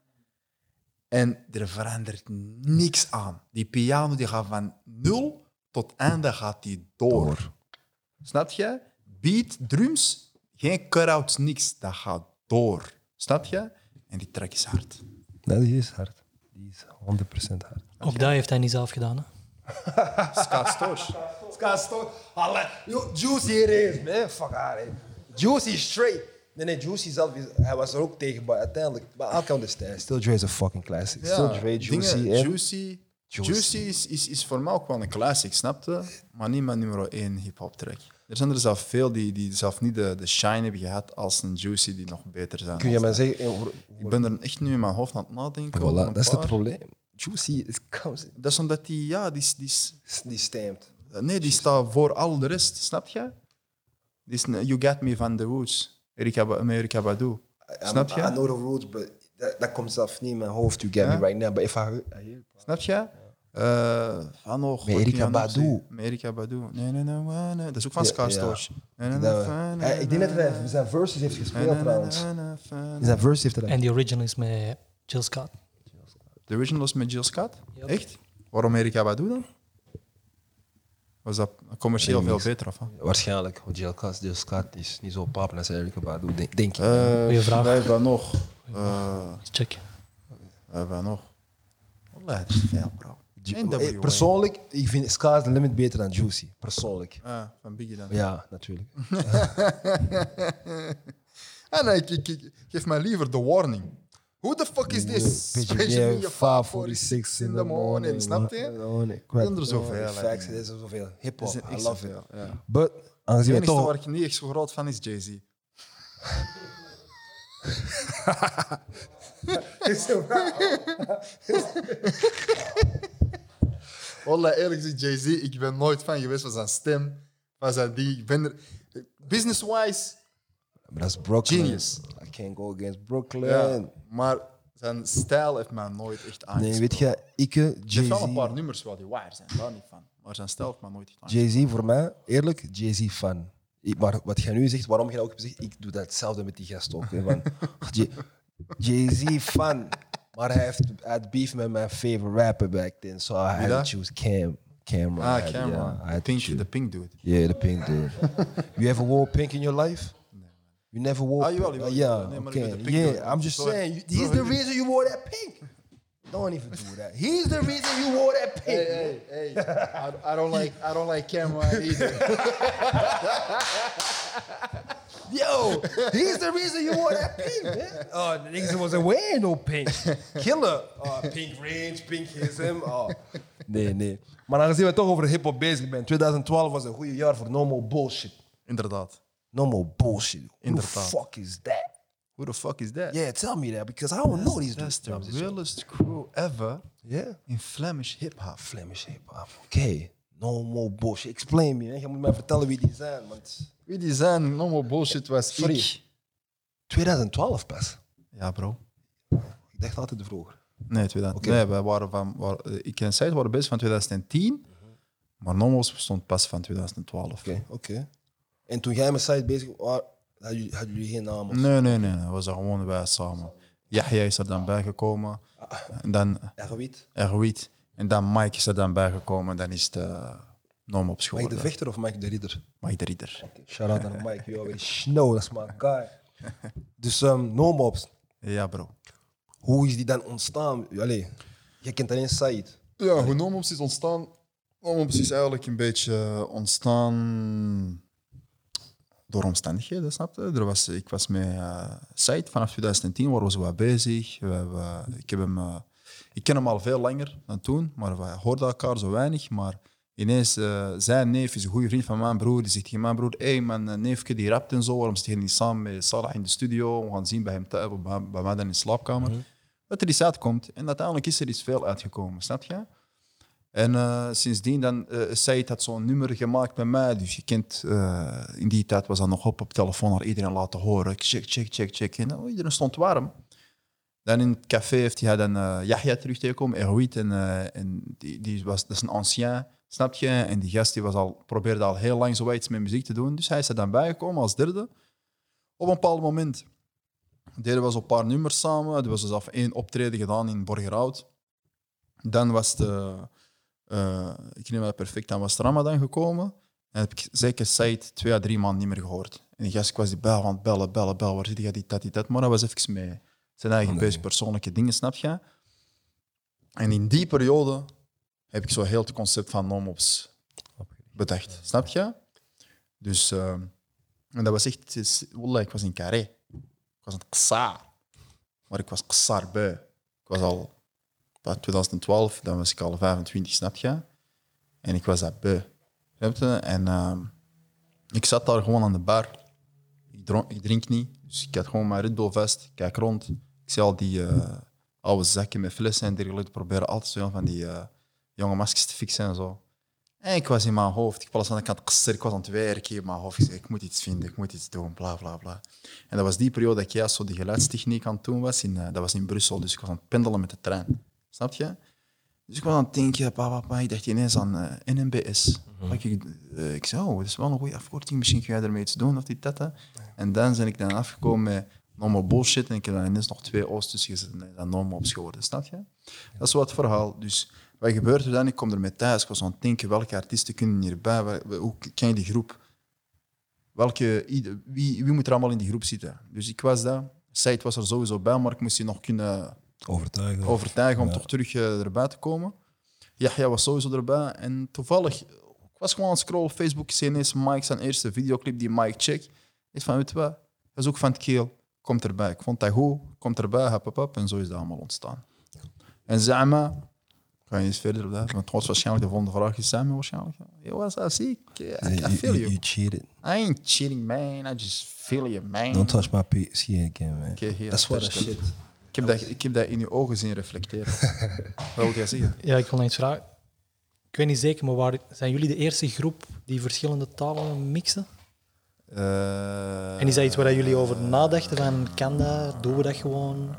en er verandert niks aan. Die piano die gaat van nul tot einde gaat die door. Snap je? Beat, drums, geen cut-outs, niks. Dat gaat door. Snap je? En die track is hard. Nee, die is hard. Die is 100% hard. Ook dat heeft hij niet zelf gedaan. Hè? Ska Storch. Ska Stone. Alle. Juicy hier is, man. Fuck haar, hè. Juicy is straight. Nee, nee, Juicy zelf, is, hij was er ook tegen, maar uiteindelijk, maar I can understand. Still Dre is a fucking classic. Still Dre, Juicy, dingen. Juicy, Juicy. Juicy is, is, is voor mij ook wel een classic, snapte? Maar niet mijn nummer één hip-hop track. Er zijn er zelf veel die, die zelf niet de, de shine hebben gehad als een Juicy die nog beter zijn. Kun je mij dat. zeggen, eh, Ik ben er echt nu in mijn hoofd aan het nadenken. Voilà, dat is het probleem. Juicy is, Dat is omdat die, ja, die, die, die stamped. nee, die staat voor al de rest, snap je? Die is You Got Me van The Woods, Erika, Ba- met Erika Badu. Snap I je? know the roots, but that komt zelf niet in mijn hoofd. You get me right now. But if I I Snap je? Eh, van nog. Met wat Erika nog Badu. Erika Badu. Nee, nee, nee, nee. Dat is ook van nee, eh, ik denk dat hij zijn verses heeft gespeeld nee, trouwens. nee, nee, nee, In zijn verses heeft hij. En die original is met Jill Scott. De original is met Jill Scott? Yep. Echt? Waarom Erika Badu dan? Was dat commercieel veel beter? Of? wat? Waarschijnlijk, want Jill Scott, Jill Scott is niet zo pap als Erika Badu, denk, denk ik. Eh, Goeie vraag. We hebben nog. eh, Check. we hebben nog. Het is veel, bro. NWA. Eh, Persoonlijk, ik vind Sky's the Limit beter dan Juicy. Persoonlijk. Ah, van Biggie dan. Ja, natuurlijk. Ah, nee, ik, ik, ik geef mij liever de warning. Who the fuck is this? PGA PGA 546 in the morning. Snap je? zijn er zoveel, Facts, er is er zoveel. Hip-hop, zijn I love it. But, Het aangezien we enige waar ik niet echt zo groot van is Jay-Z. Wallah, eerlijk gezegd, Jay-Z, ik ben nooit fan geweest van zijn stem, van zijn die. Ik ben er... Business-wise, Maar dat is Brooklyn. Genius. I can't go against Brooklyn. ja. Maar zijn stijl heeft mij nooit echt aangesproken. Nee, weet je, ik, Er zijn wel een paar Jay-Z, nummers waar die waar zijn, daar niet van. Maar zijn stijl heeft mij nooit echt aangesproken. Jay-Z voor mij, eerlijk, Jay-Z fan. Ik- Maar wat jij nu zegt, waarom jij ook gezegd, ik doe dat hetzelfde met die gast ook. hè, Van, J- Jay-Z fan, maar hij heeft had beef met mijn favorite rapper back then, so I had to choose Cam. Cameron. Ah, had- Cameron. yeah, to pink, de pink dude. Yeah, the pink dude. you ever wore pink in your life? You never wore Ah, pink? jawel, Uh, yeah, Nee, okay. ik ben de pink yeah. I'm just Zo- saying, you- he's the reason you wore that pink. Don't even do that. He's the reason you wore that pink. Hey, hey, I, I don't like, I don't like Cameron either. Yo, he's the reason you wore that pink, man. Oh, the niggas wasn't wearing no pink. Killer. Oh, pink range, pink ism. Oh. Nee, nee. Maar aangezien we toch over hip-hop bezig zijn, 2012 was een goede jaar voor no more bullshit. Inderdaad. No more bullshit. Who the Inderdaad. fuck is that? Who the fuck is that? Yeah, tell me that because I don't know these That's dudes. the realest crew ever Yeah. in Flemish hip-hop. Flemish hip-hop. Oké. No more bullshit. Explain me. Hè. Je moet mij vertellen wie die zijn. Want Wie die zijn, no more bullshit was Sorry. ik. 2012 pas. Ja, bro. Ik dacht altijd vroeger. Nee, 2000. Oké. nee wij waren van, waar, eh, ik en Said waren bezig van 2010, maar Nomos bestond pas van 2012. Oké, oké. En toen jij met site bezig was, hadden jullie, geen naam? Of... Nee, nee, nee, nee. We gewoon wij samen. Yahya is er dan bijgekomen. En dan Erwit. Erwit. En dan Mike is er dan bijgekomen. Dan is het uh, Nomops Mike de geworden. Vechter of Mike de Ridder? Mike de Ridder. Shout-out aan Mike. You already know, dat is my guy. Dus um, No Mobs, Ja, bro. hoe is die dan ontstaan? Allee, je kent alleen Said. Ja, hoe Nomops is ontstaan. Nomops is eigenlijk een beetje ontstaan door omstandigheden, snap je? Er was, ik was met uh, Said vanaf 2010, waren we zo wat bezig. We, we- ik, heb hem, eh, ik ken hem al veel langer dan toen, maar we hoorden elkaar zo weinig. Maar ineens, eh, zijn neef is een goede vriend van mijn broer. Die zegt tegen mijn broer, hé, hey, mijn eh, neefje die rapt en zo, waarom zit je niet samen met Salah in de studio? We gaan zien bij hem thuis, bij, bij mij dan in de slaapkamer. Dat er iets uitkomt. En uiteindelijk is er iets veel uitgekomen, snap je? En eh, sindsdien dan, eh Said had zo'n nummer gemaakt met mij. Dus je kent, in die tijd was dat nog op op telefoon naar iedereen laten horen. Check, check, check, check. En oh, iedereen stond warm. Dan in het café heeft hij dan eh Yahya terug tegengekomen, Erwit. En, en die, die was, dat is een ancien, snap je? En die gast die was al, probeerde al heel lang zo iets met muziek te doen. Dus hij is er dan bijgekomen als derde. Op een bepaald moment deden we zo'n paar nummers samen. Er was dus af één optreden gedaan in Borgerhout. Dan was de, eh, ik neem dat perfect, dan was het Ramadan gekomen. En heb ik zeker Said twee à drie maanden niet meer gehoord. En die gast ik was die bel aan het bellen, bellen, bellen. Waar zit hij? Die, dat, die, dat. Maar dat was even mee. Zijn eigen Nee. bezig persoonlijke dingen, snap je? En in die periode heb ik zo heel het concept van Nomops bedacht. Snap je? Dus, eh, en dat was echt, wallah, ik was in Carré. Ik was een Qsaar. Maar ik was Qsaar bij. Ik was al, bij 2012, dan was ik al 25, snap je? En ik was dat bij. Snap je? En ehm, ik zat daar gewoon aan de bar. Ik, dronk, ik drink niet, dus ik had gewoon mijn Red Bull vast. Ik kijk rond. Ik zie al die eh, oude zakken met flessen en dergelijke. proberen altijd zo van die eh, jonge maskers te fixen en zo. En ik was in mijn hoofd, ik was aan de kant, kster, ik was aan het werken in mijn hoofd. Ik zei, ik moet iets vinden, ik moet iets doen, bla bla bla. En dat was die periode dat ik juist zo die geluidstechniek aan het doen was. In, eh, dat was in Brussel, dus ik was aan het pendelen met de trein. Snap je? Dus ik was aan het denken, pa, pa, pa, ik dacht ineens aan eh, NMBS. Ik, eh, ik zei, oh, dat is wel een goede afkorting, misschien kun jij ermee iets doen of dat. hè. En dan ben ik dan afgekomen met normal bullshit en ik heb dan ineens nog twee O's tussen gezet en dan normal op geworden, snap je? Dat is wat het verhaal. Dus wat gebeurt er dan? Ik kom er met thuis, ik was aan het denken, welke artiesten kunnen hierbij, hoe ken je die groep? Welke, wie, wie moet er allemaal in die groep zitten? Dus ik was daar, Said was er sowieso bij, maar ik moest die nog kunnen Overtuigen. overtuigen om Ja. toch terug eh, erbij te komen. Yahya was sowieso erbij. En toevallig, ik was gewoon aan het scrollen op Facebook. Ik zie ineens Mike zijn eerste videoclip, die Mike check. Ik van, weet je wat, dat is ook van het keel. Komt erbij. Ik vond dat goed, komt erbij, hap, hap, hap. En zo is dat allemaal ontstaan. En Zama, ga je eens verder op dat, want het was waarschijnlijk de volgende vraag is Zama waarschijnlijk. Yo, was dat ziek? I, I feel you. cheated. I ain't cheating, man. I just feel you, man. Don't touch my PC again, man. Oké, hier, That's what shit. Ik heb, dat, ik heb dat in je ogen zien reflecteren. Wat wil jij zeggen? Ja, ik wil nog iets vragen. Ik weet niet zeker, maar waar, zijn jullie de eerste groep die verschillende talen mixen? Eh, En is dat iets waar jullie over nadachten? Van, kan dat? Doen we dat gewoon?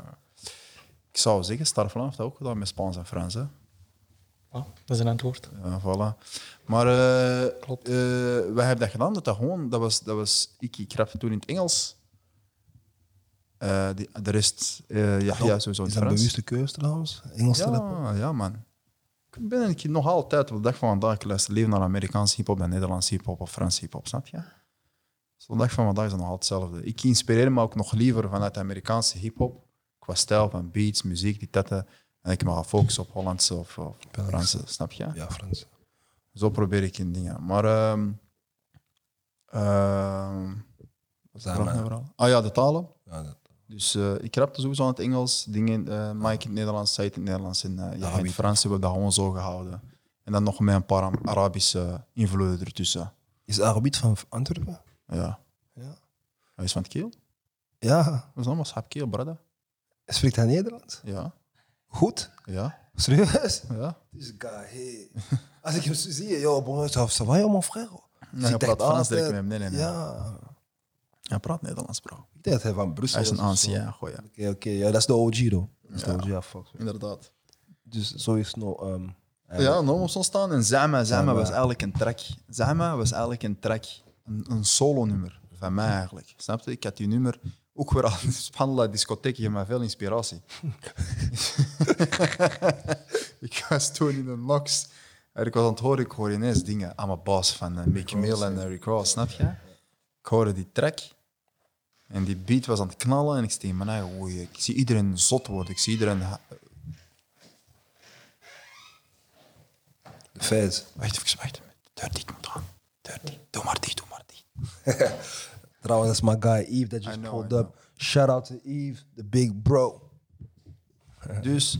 Ik zou zeggen, Starflan heeft dat ook gedaan met Spaans en Frans. Hè? Ja, dat is een antwoord. Ja, voilà. Maar eh, Klopt. eh, wij hebben dat gedaan, dat, dat gewoon, dat was, dat was ik, ik rapte toen in het Engels. Eh, die, de rest, eh ja, ja, sowieso in Is dat een bewuste keuze trouwens? Engels te rappen? Ja, ja, man. Ik ben ik nog altijd op de dag van vandaag, ik luister liever naar Amerikaanse hip-hop dan Nederlandse hip-hop of Franse hip-hop, snap je? Dus op de dag van vandaag is dat nog altijd hetzelfde. Ik inspireer me ook nog liever vanuit de Amerikaanse hip-hop, qua stijl van beats, muziek, die tetten, en ik me ga focussen op Hollandse of, of Franse, snap je? Ja, Frans. Zo probeer ik in dingen. Maar. ehm ehm, wat? Ah ja, de talen. Ja, dat- Dus eh, ik rapte sowieso in het Engels, dingen, eh Mike in het Nederlands, zij in het Nederlands en ja, in het Frans hebben we dat gewoon zo gehouden. En dan nog met een paar Arabische invloeden ertussen. Is Arabiet van Antwerpen? Ja. Ja. Hij is van het Keel. Ja. Dat is allemaal schap Keel, brada. Spreekt hij Nederlands? Ja. Goed? Ja. Serieus? Ja. Deze guy, hey. Als ik hem zo zie, yo, bon, ça, va, yo, mon frère? Nee, hij praat Frans direct met hem. Nee, nee, nee. Ja. Hij praat Nederlands, bro. Ik denk dat hij van Brussel Hij is een ancien, goh, ja. Oké, oké. Ja, dat is de OG, though. Dat is de OG, ja, fuck. Inderdaad. Dus zo is het nou... ehm, Ja, nog moest ontstaan. En Zama, Zama Zama. was eigenlijk een track. Zama was eigenlijk een track. Een, een solo-nummer van mij eigenlijk. Snap je? Ik had die nummer ook weer al in de Spanla discotheek. Je mij veel inspiratie. ik was toen in een Nox. En ik was aan het horen, ik hoorde ineens dingen aan mijn baas van uh, Mickey Mill en uh, Rick Ross, snap je? Ik hoorde die track. En die beat was aan het knallen. En ik steeg me naar, oei, ik zie iedereen zot worden. Ik zie iedereen... Fez. Wacht even, wacht even. Deur dicht moet gaan. Deur dicht. Doe maar dicht, doe maar dicht. Trouwens, dat is my guy Eve that I just know, pulled up. Shout out to Eve, the big bro. Dus,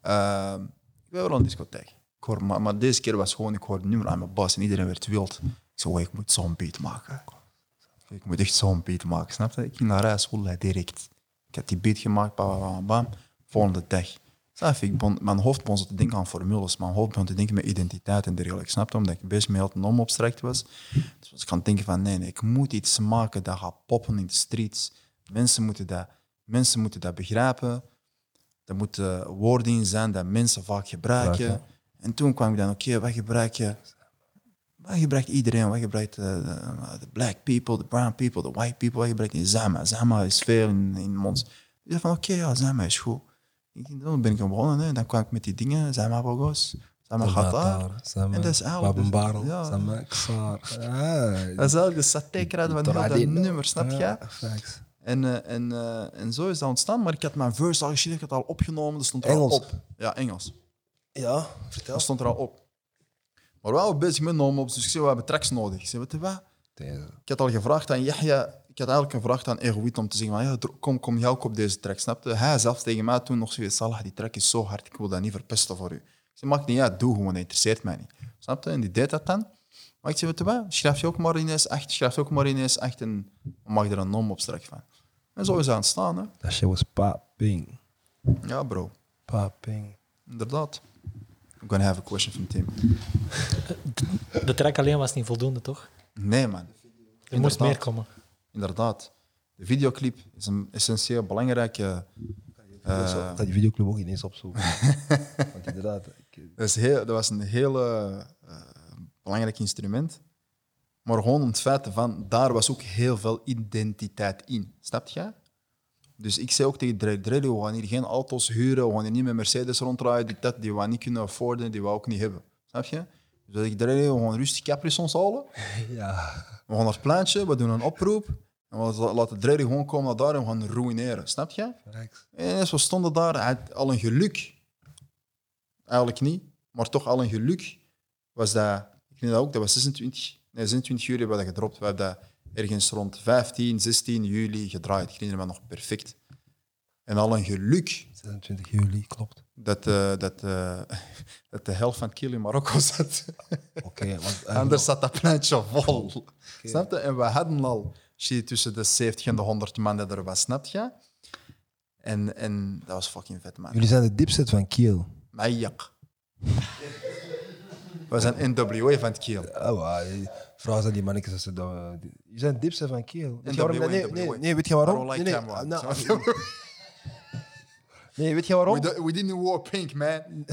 ehm, ik wel aan de discotheek. Ik hoor, maar, maar deze keer was gewoon, ik hoorde nummer aan mijn bas en iedereen werd wild. Ik zei, "Wow, ik moet zo'n beat maken. Ik moet echt zo'n beat maken, snap je? Ik ging naar huis, direct. Ik had die beat gemaakt, bam, bam, bam. Volgende dag. Snap je? Ik begon, mijn hoofd begon te denken aan formules. Mijn hoofd begon te denken met identiteit en dergelijke. Snap je? Omdat ik best met heel non-abstract was. Dus ik het denken van, nee, nee, ik moet iets maken dat gaat poppen in de streets. Mensen moeten dat, mensen moeten dat begrijpen. Er moeten woorden in zijn dat mensen vaak gebruiken. En toen kwam ik dan, oké, wat gebruik je? Wat gebruikt iedereen? Wat gebruikt de, de, black people, de brown people, de white people? Wat gebruikt in Zama? Zama is veel in, in ons. Ik dacht van, oké, ja, Zama is goed. Dan ben ik begonnen. Hè. Dan kwam ik met die dingen, Zama Bogos, Zama gaat daar. Samen. En dat is dus- ja. Samen. Xar. Ah, Dat is eigenlijk de satékraad van heel dat nummer, snap je? Ja, facts. En, eh, en, eh, en zo is dat ontstaan. Maar ik had mijn verse al geschreven, ik had het al opgenomen. Dat stond er Engels? al op. Ja, Engels. Ja, vertel. Dat stond er al op. Maar we waren bezig met non-ops, dus ik zei, we hebben tracks nodig. Ik zei, wat? Ik had al gevraagd aan Yahya, had eigenlijk gevraagd aan Egoït om te zeggen, van, ja, kom, kom jij ook op deze track, snap je? Hij zelf tegen mij toen nog zoiets, Salah, die track is zo hard, ik wil dat niet verpesten voor u. Ik zei, maakt niet uit, doe gewoon, dat interesseert mij niet. Snap je? En die deed dat dan. Maar ik zei, weet je wat, schrijf je ook maar ineens echt, schrijf je ook maar ineens echt en mag je er een nom op straks van. En zo is het aan het staan, hè. Dat shit was popping. Ja, bro. Popping. Inderdaad. I'm gonna have a question from Tim. De track alleen was niet voldoende, toch? Nee, man. Er moest meer komen. Inderdaad. De videoclip is een essentieel belangrijke... eh, dat die videoclub ook ineens opzoeken. Want inderdaad, ik, dat, is heel, dat was een hele eh, belangrijk instrument. Maar gewoon het feit van, daar was ook heel veel identiteit in. Snap je? Dus ik zei ook tegen Dre, Dre, we gaan hier geen auto's huren, we gaan hier niet met Mercedes rondrijden, die, dat, die we niet kunnen afforden, die we ook niet hebben. Snap je? Dus ik we gaan rustig Capri-Sons halen. ja. We gaan naar het plantje, we doen een oproep. En we laten Dre gewoon komen naar daar en we gaan ruïneren. Snap je? En we stonden daar, hij had al een geluk. Eigenlijk niet, maar toch al een geluk. Was dat, ik weet dat ook, dat was 26, nee, 26 juli hebben we dat gedropt. We hebben dat ergens rond 15, 16 juli gedraaid. Ik herinner me nog perfect. En al een geluk 26 juli, klopt. dat, eh, dat, eh, dat de helft van kiel in Marokko zat. Oké, want Anders zat dat plantje vol. Snap je? En we hadden al shit tussen de 70 en de 100 man dat er was, snap je? En, en dat was fucking vet, man. jullie zijn de dipset van Kiel. Majak. We zijn NWA van het Kiel. Oh, wow. Vraag aan die mannetjes. als ze dat, eh, die- zijn dipset van Kiel. Weet waarom? Nee, nee, nee, nee, weet je waarom? Nee, nou, Nee, weet je waarom? We, do- we didn't wear pink, man.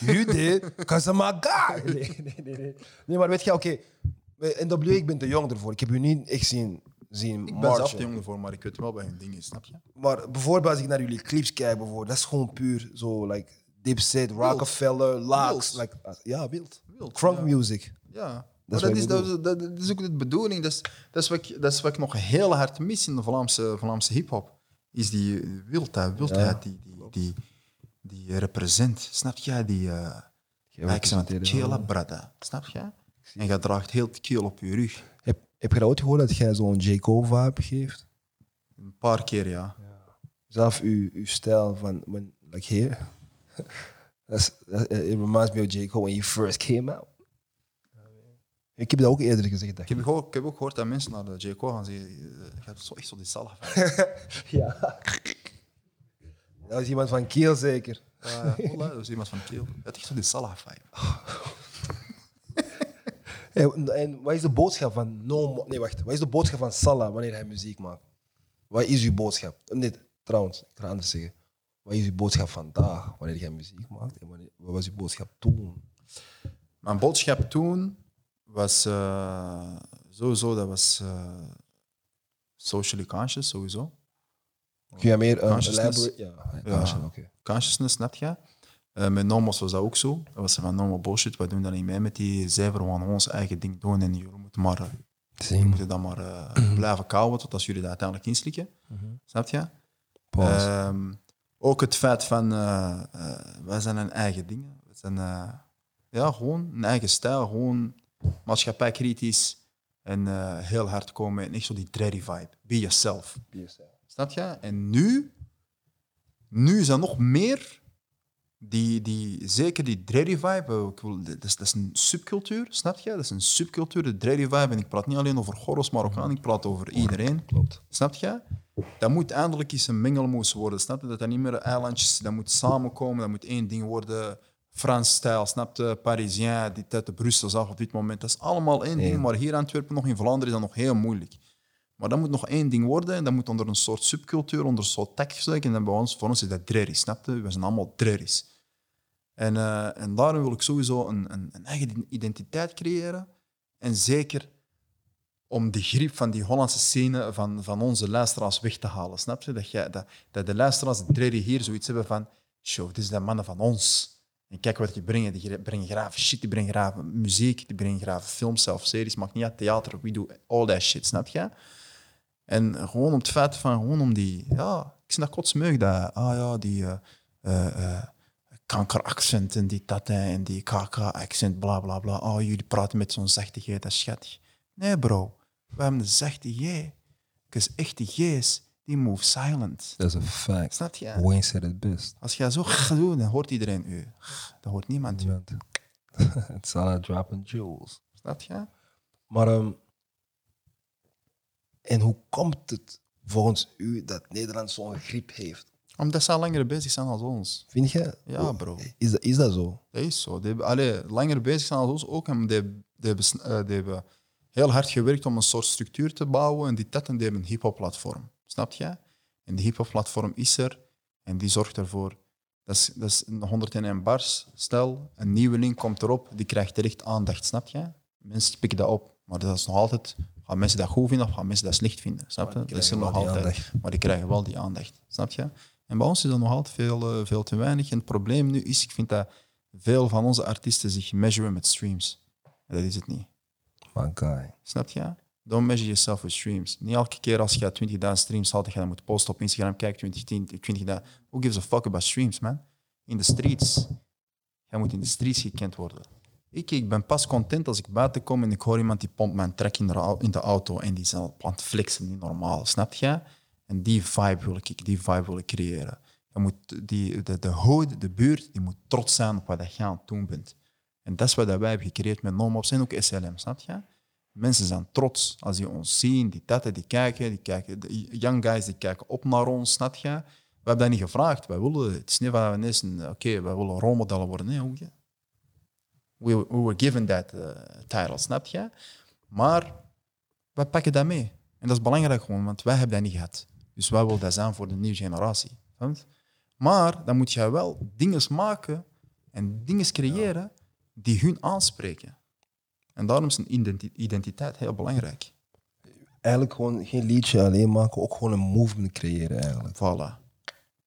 You did, because I'm my guy. Nee, nee, nee, nee. Nee, maar weet je, oké. eh, NWA, ik ben te jong ervoor. Ik heb u niet echt zien, zien Ik ben zelf marchen. te jong ervoor, maar ik weet wel bij hun dingen, snap je? Maar bijvoorbeeld als ik naar jullie clips kijk, bijvoorbeeld, dat is gewoon puur zo, like, Dipset, Rockefeller. Wild. Like, als- ja, wild. Wild, Crunk ja. music. Ja, Dat is wat dat is, dat, is, dat, dat is ook de bedoeling. Dat is, dat, is wat ik, dat is wat ik nog heel hard mis in de Vlaamse, Vlaamse hip-hop. Is die wildheid, wildheid die, die, die, die represent. Snap je? Die uh, Jij chillen, wel. brada. Snap je? En je draagt heel het keel op je rug. Heb, heb je dat ooit gehoord dat jij zo'n J. Cole vibe geeft? Een paar keer, ja. Zelf uw, uw stijl van, when, like here. That's, that, it reminds me of J. Cole when he first came out. Ik heb dat ook eerder gezegd. Ik heb, ik. gehoord, ik heb ook gehoord dat mensen naar de J. Cole gaan zeggen, eh, je hebt zo echt zo die salaf. Ja. Dat was iemand van Kiel zeker. Uh, dat is iemand van Keel. Je hebt echt zo die salaf. Hey, en- wat is de boodschap van No Nee, wacht. Wat is de boodschap van Salah wanneer hij muziek maakt? Wat is uw boodschap? Nee, trouwens, ik ga anders zeggen. Wat is uw boodschap vandaag wanneer jij muziek maakt? En wanneer, wat was uw boodschap toen? Mijn boodschap toen was eh, sowieso, dat was eh, socially conscious, sowieso. Kun je meer uh, Consciousness. elaborate? Ja, Ja. conscious, oké. Consciousness, snap je? Eh, met Nomos was dat ook zo. Dat was van normal bullshit, we doen dat niet mee met die we gaan ons eigen ding doen en jullie moeten maar, eh, jullie moeten dan maar eh, blijven kouwen tot als jullie dat uiteindelijk inslikken. Snap je? Ehm, ook het feit van, eh, eh, wij zijn een eigen dingen. We zijn eh, ja, gewoon een eigen stijl, gewoon maatschappijkritisch en eh, heel hard komen en echt zo die dready vibe. Be yourself. Snap je? En nu, nu is er nog meer die, die, zeker die dready vibe, ik wil, dat, is, dat is een subcultuur, snap je? Dat is een subcultuur, de dready vibe. En ik praat niet alleen over Goros Marokkaan, ik praat over iedereen. Klopt. Snap je? Dat moet eindelijk eens een mengelmoes worden. Snap je? Dat dat niet meer eilandjes, dat moet samenkomen, dat moet één ding worden. Frans-stijl, snap je? Parisien, die tijd de Brussel zag op dit moment. Dat is allemaal één ding, maar hier in Antwerpen, nog in Vlaanderen, is dat nog heel moeilijk. Maar dat moet nog één ding worden en dat moet onder een soort subcultuur, onder een soort gezegd. En dan bij ons, voor ons is dat drerries, snap je? We zijn allemaal drerries. En, eh, en daarom wil ik sowieso een, een, een eigen identiteit creëren. En zeker om de griep van die Hollandse scène van, van onze luisteraars weg te halen. Snap je? Dat, jij, dat, dat de luisteraars, de hier, zoiets hebben van... Show, dit is de mannen van ons. En kijk wat die brengen. Die brengen graag shit, die brengen graag muziek, die brengen graag films, zelf series, maakt niet uit, theater, we do all that shit, snap je? En gewoon om het feit van, gewoon om die... Ja, ik snap kotsmeug dat... Ah ja, die... eh, kankeraccent en die dat en die kk-accent, bla bla bla. Oh, jullie praten met zo'n zachte G, dat is schattig. Nee, bro. We hebben een zachte G. Because echte G's, die move silent. Dat is een fact. Snap je? Wayne said it best. Als jij zo gaat doen, dan hoort iedereen u. Dan hoort niemand u. It's all a dropping jewels. Snap je? Maar, ehm, en hoe komt het volgens u dat Nederland zo'n griep heeft? Omdat ze al langer bezig zijn als ons. Vind je? Ja, bro. Is dat, is dat zo? Dat is zo. Die hebben, allee, langer bezig zijn als ons ook. En die, die, hebben, s- eh, die hebben heel hard gewerkt om een soort structuur te bouwen. En die dat en die hebben een hip-hop platform. Snap je? En die hip-hop platform is er. En die zorgt ervoor. Dat is, dat is een 101 bars. Stel, een nieuweling komt erop, die krijgt terecht aandacht. Snap je? Mensen pikken dat op. Maar dat is nog altijd. Gaan mensen dat goed vinden of gaan mensen dat slecht vinden? Snap je? Dat is er nog altijd. aandacht. Maar die krijgen wel die aandacht. Snap je? En bij ons is dat nog altijd veel, eh, veel te weinig. En het probleem nu is, ik vind dat veel van onze artiesten zich measuren met streams. En dat is het niet. Guy. Snap je? Don't measure yourself with streams. Niet elke keer als je 20.000 streams had, dat moet posten op Instagram. Kijk, 2010, 20.000. Who gives a fuck about streams, man? In de streets. Jij moet in de streets gekend worden. Ik, ik ben pas content als ik buiten kom en ik hoor iemand die pompt mijn trek in de, auto en die is al aan flexen, niet normaal. Snap je? En die vibe wil ik, die vibe wil ik creëren. Je moet die, de, de hood, de buurt, die moet trots zijn op wat je aan het doen bent. En dat is wat wij hebben gecreëerd met NoMops en ook SLM, snap je? Mensen zijn trots als die ons zien, die tatten, die kijken, die kijken, de young guys die kijken op naar ons, snap je? We hebben dat niet gevraagd. Wij willen, het is niet van we ineens oké, wij willen rolmodellen worden. Nee, hoe je? We, we were given that uh, title, snap je? Maar wij pakken dat mee. En dat is belangrijk gewoon, want wij hebben dat niet gehad. Dus wij willen dat zijn voor de nieuwe generatie. je? Maar dan moet jij wel dingen maken en dingen creëren die hun aanspreken. En daarom is een identi- identiteit heel belangrijk. Eigenlijk gewoon geen liedje alleen maken, ook gewoon een movement creëren eigenlijk. Voilà.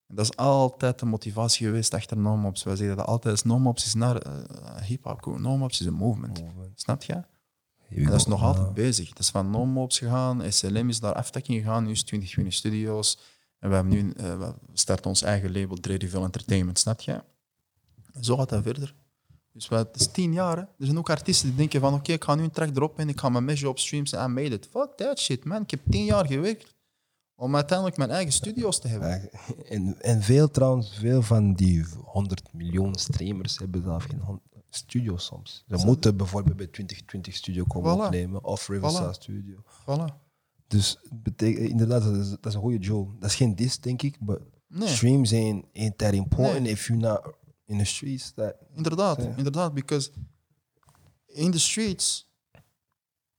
En dat is altijd de motivatie geweest achter Nomops. Wij zeggen dat altijd, Nomops is naar eh, hip-hop. Nomops is een movement. Snap je? En dat is nog altijd bezig. Dat is van Nomops gegaan, SLM is daar aftakking gegaan, nu is 2020 Studios. En we, hebben nu, eh, we starten ons eigen label, Dreadville Entertainment, snap je? Zo gaat dat verder. Dus het is tien jaar. Hè. Er zijn ook artiesten die denken van, oké, ik ga nu een track erop en ik ga mijn measure op streams en I made it. Fuck that shit, man. Ik heb tien jaar gewerkt om uiteindelijk mijn eigen studio's te hebben. En, en veel trouwens, veel van die 100 miljoen streamers hebben zelf geen studio soms. Ze moeten bijvoorbeeld bij 2020 Studio komen Voilà. opnemen of Riverside Voilà. Studio. Voilà. Dus betekent, inderdaad, dat is, dat is een goede Joe. Dat is geen dis, denk ik, maar Nee. streams ain't, ain't that important Nee. if you're not in the streets. That, Inderdaad, inderdaad. Because in de streets,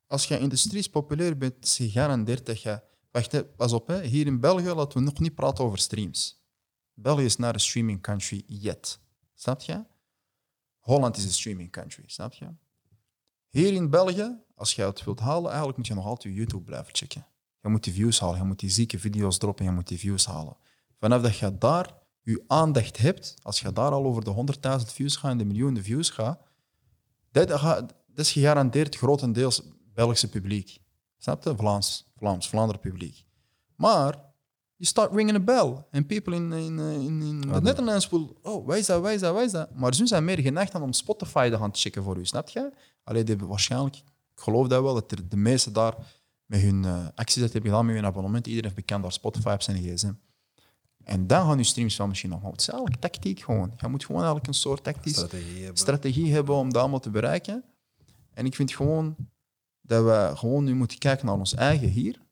als je in de streets populair bent, is gegarandeerd dat je... Wacht, hè, pas op. Hè. Hier in België laten we nog niet praten over streams. België is naar een streaming country yet. Snap je? Holland is een streaming country, snap je? Hier in België, als je het wilt halen, eigenlijk moet je nog altijd je YouTube blijven checken. Je moet die views halen, je moet die zieke video's droppen, je moet die views halen. Vanaf dat je daar je aandacht hebt, als je daar al over de 100.000 views gaat en de miljoenen views gaat, dat, dat is gegarandeerd grotendeels Belgische publiek. Snap je? Vlaams, Vlaams, Vlaanderen publiek. Maar you start ringing a bell. And people in, in, in, in the Netherlands will, oh, wij dat, wij dat, wij dat. Maar ze zijn meer geneigd om Spotify te gaan checken voor u, snap je? Alleen die hebben waarschijnlijk, ik geloof dat wel, dat er de meesten daar met hun eh, acties dat hebben gedaan met hun abonnement. Iedereen heeft bekend daar Spotify op zijn gsm. En dan gaan je streams wel misschien nog. Maar het is eigenlijk tactiek gewoon. Je moet gewoon eigenlijk een soort tactisch strategie hebben. strategie hebben om dat allemaal te bereiken. En ik vind gewoon dat we gewoon nu moeten kijken naar ons eigen hier.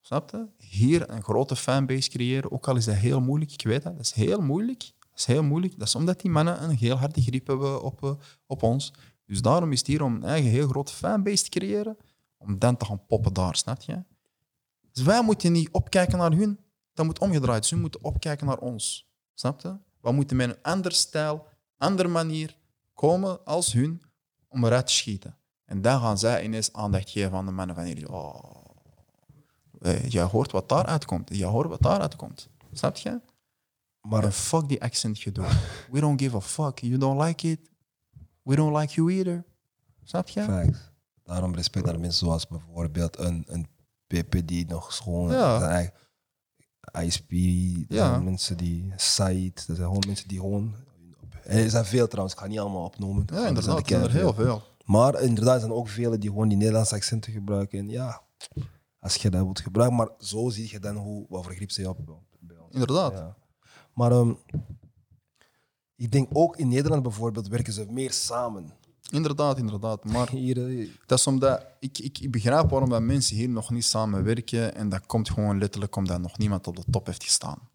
Snap je? Hier een grote fanbase creëren, ook al is dat heel moeilijk. Ik weet dat, dat is heel moeilijk. Dat is heel moeilijk. Dat is omdat die mannen een heel harde grip hebben op, eh, op ons. Dus daarom is het hier om een eigen heel grote fanbase te creëren, om dan te gaan poppen daar, snap je? Dus wij moeten niet opkijken naar hun, dat moet omgedraaid. Ze moeten opkijken naar ons. Snap je? We moeten met een ander stijl, andere manier komen als hun om eruit te schieten. En dan gaan zij ineens aandacht geven aan de mannen van hier. Oh, eh, jij hoort wat daaruit komt. Jij hoort wat daaruit komt. Snap je? Maar En fuck die accent gedoe. We don't give a fuck. You don't like it. We don't like you either. Snap je? Facts. Daarom respect naar mensen zoals bijvoorbeeld een, een PP die nog gewoon Ja. zijn eigen ISP, Ja. mensen die site, dat zijn gewoon mensen die gewoon. Er zijn veel trouwens, ik ga niet allemaal opnoemen. Ja, inderdaad. Er zijn er heel veel. Maar inderdaad zijn er ook velen die gewoon die Nederlandse accenten gebruiken. En ja, als je dat wilt gebruiken, maar zo zie je dan hoe, wat voor grip ze hebt bij ons. Inderdaad. Ja. Maar ehm, ik denk ook in Nederland bijvoorbeeld werken ze meer samen. Inderdaad, inderdaad. Maar Hier, eh, dat is omdat ik, ik, ik begrijp waarom dat mensen hier nog niet samenwerken. En dat komt gewoon letterlijk omdat nog niemand op de top heeft gestaan.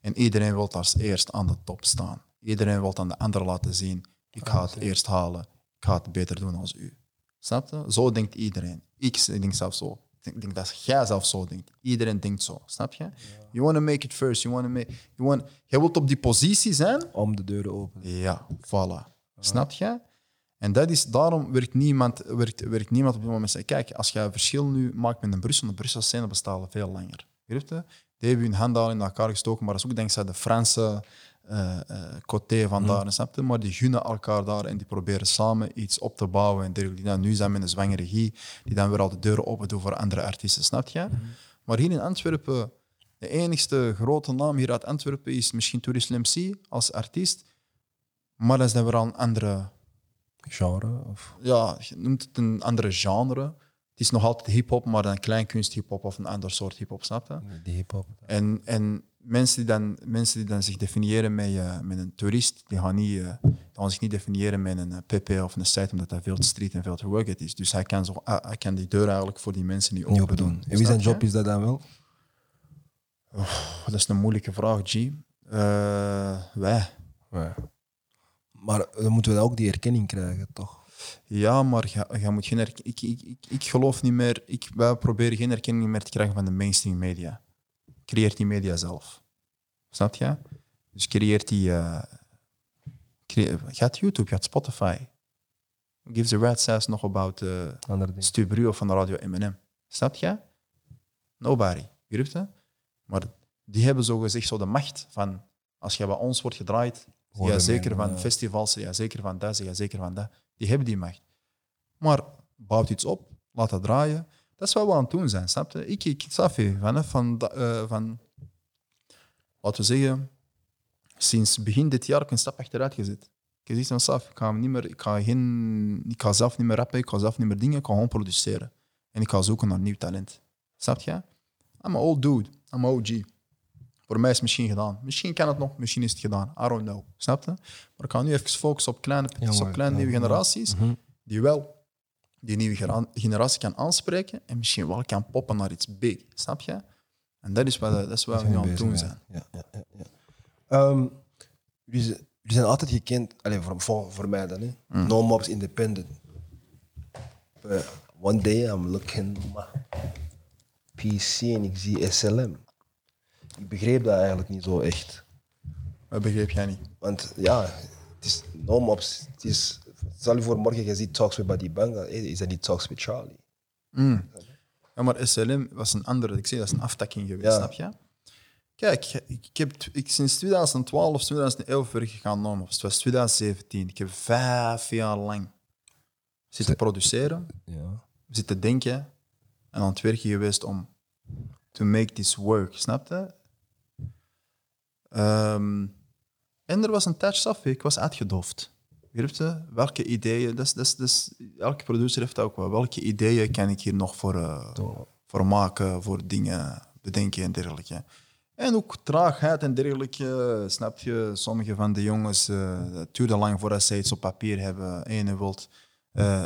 En iedereen wil als eerst aan de top staan. Iedereen wil aan de ander laten zien: ik ga het eerst halen. Ik ga het beter doen als u. Snap je? Zo denkt iedereen. Ik denk zelf zo. Ik denk, denk dat jij zelf zo denkt. Iedereen denkt zo. Snap je? You want to make it first. You want to make. You want, jij wilt op die positie zijn om de deuren open. ja, voilà. Snap je? En dat is, daarom werkt niemand, werkt, werkt niemand op dit moment. zeggen, Kijk, als je een verschil nu maakt met een Brussel, de Brusselse scène bestaat al veel langer. Je? Die hebben hun handen al in elkaar gestoken, maar dat is ook dankzij de Franse eh eh côté van daar, snap je? Maar die gunnen elkaar daar en die proberen samen iets op te bouwen. En dergelijke. nu zijn met een zwangere regie, die dan weer al de deuren open doen voor andere artiesten, snap je? Maar hier in Antwerpen, de enigste grote naam hier uit Antwerpen is misschien Tourist MC als artiest. Maar dat is dan weer al een andere, Genre? Of, ja, je noemt het een andere genre. Het is nog altijd hip-hop, maar dan kleinkunst hip-hop of een ander soort hip-hop, snap je? die hip-hop. En, en mensen, die dan, mensen die dan zich definiëren met, eh, met een toerist, die gaan, niet, eh, die gaan zich niet definiëren met een eh, PP of een site, omdat dat veel te street en veel te rugged is. Dus hij kan, zo, ah, hij kan die deur eigenlijk voor die mensen niet Niet open doen. En wie zijn job is dat dan wel? Dat is een moeilijke vraag, G. Eh, wij. Maar dan moeten we ook die erkenning krijgen, toch? Ja, maar je, je moet geen ik, ik, ik, ik geloof niet meer. Ik, wij proberen geen erkenning meer te krijgen van de mainstream media. Creëert die media zelf. Snap je? Dus creëert die... eh gaat YouTube, gaat Spotify. Gives a rat's ass nog about uh, ding. Stu Brio van de radio M&M. Snap je? Nobody. Begrijp je? Maar die hebben zo gezegd zo de macht van... Als je bij ons wordt gedraaid, Ja, zeker van ja. festivals, ja, zeker van dat, ja, zeker van dat. Die hebben die macht. Maar bouwt iets op, laat dat draaien. Dat is wat we aan het doen zijn, snap je? Ik, ik Safi, van, eh, van, laten we zeggen, sinds begin dit jaar heb ik een stap achteruit gezet. Ik heb van Saf, ik ga, niet meer, ik, ga geen, ik ga zelf niet meer rappen, ik ga zelf niet meer dingen, ik ga gewoon produceren. En ik ga zoeken naar nieuw talent. Snap je? I'm an old dude, I'm an OG. Voor mij is het misschien gedaan. Misschien kan het nog, misschien is het gedaan. I don't know. Snap je? Maar ik ga nu even focussen op kleine, op kleine nieuwe ja, generaties, Mhm. die wel die nieuwe generatie kan aanspreken en misschien wel kan poppen naar iets big. Snap je? En dat is wat, dat is wat we nu aan het doen zijn. Ja, ja, ja, ja. Jullie, zijn- jullie zijn altijd gekend, allez, voor, voor, voor mij dan, hè? Mm. No Mobs Independent. But one day I'm looking at my PC en ik zie SLM. Ik begreep dat eigenlijk niet zo echt. Dat begreep jij niet. Want ja, het is No Mobs. Het is, stel je voor morgen, je ziet Talks with Buddy Banga. Is dat niet Talks with Charlie? Mm. Ja, maar SLM was een andere, ik zeg dat is een aftakking geweest, Ja. snap je? Kijk, ik heb ik, sinds 2012 of 2011 weer gegaan of het was 2017. Ik heb vijf jaar lang zitten produceren, Ja. zitten denken en aan het werken geweest om to make this work, snap je? Ehm, en er was een touch af, ik was uitgedoofd. Je? Welke ideeën, is, dat is, elke producer heeft dat ook wel. Welke ideeën kan ik hier nog voor, eh, voor maken, voor dingen bedenken en dergelijke. En ook traagheid en dergelijke, snap je? Sommige van de jongens, eh het duurde lang voordat zij iets op papier hebben. Ene wilt eh,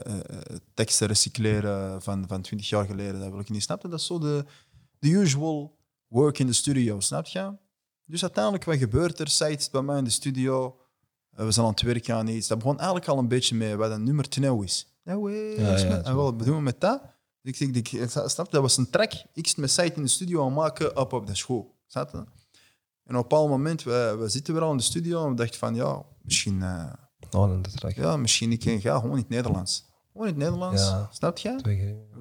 teksten recycleren van, van 20 jaar geleden, dat wil ik niet. Snap je? Dat is zo de, de usual work in de studio, snap je? Dus uiteindelijk, wat gebeurt er? Zij bij mij in de studio. Eh, we zijn aan het werken aan iets. Dat begon eigenlijk al een beetje mee wat een nummer 10 is. Ja, Ja, ja, en wat bedoelen we met dat? Ik, ik, ik, ik- snap? Dat was een track. Ik zit met Said in de studio aan maken op op de school. En op een bepaald moment, we, we zitten weer al in de studio en we dachten van, ja, misschien, eh, Oh, dat ja, misschien ik ga gewoon in het Nederlands. Gewoon in het Nederlands, Ja. snap je?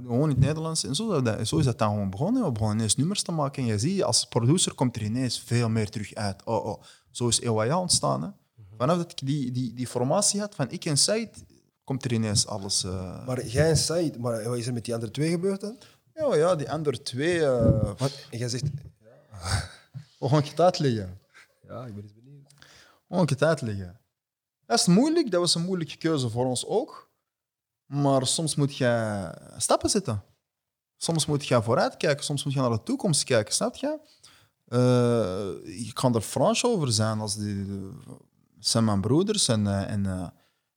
Gewoon in het Nederlands. En zo, dat- zo is dat dan gewoon begonnen. We begonnen ineens nummers te maken. En je ziet, als producer komt er ineens veel meer terug uit. Oh, oh. Zo is EYA ontstaan. Hè. Vanaf dat ik die, die, die formatie had van ik en Said, komt er ineens alles... eh, Maar jij en Said, maar wat is er met die andere twee gebeurd dan? Ja, ja, die andere twee... eh Wat? En jij zegt, we gaan het uitleggen. ja, ik ben eens benieuwd. We gaan het uitleggen. Dat is moeilijk. Dat was een moeilijke keuze voor ons ook. Maar soms moet je stappen zetten. Soms moet je vooruit kijken. Soms moet je naar de toekomst kijken. Snap je? Eh, ik kan er Frans over zijn. Als die, zijn mijn broeders. En, eh, en, eh,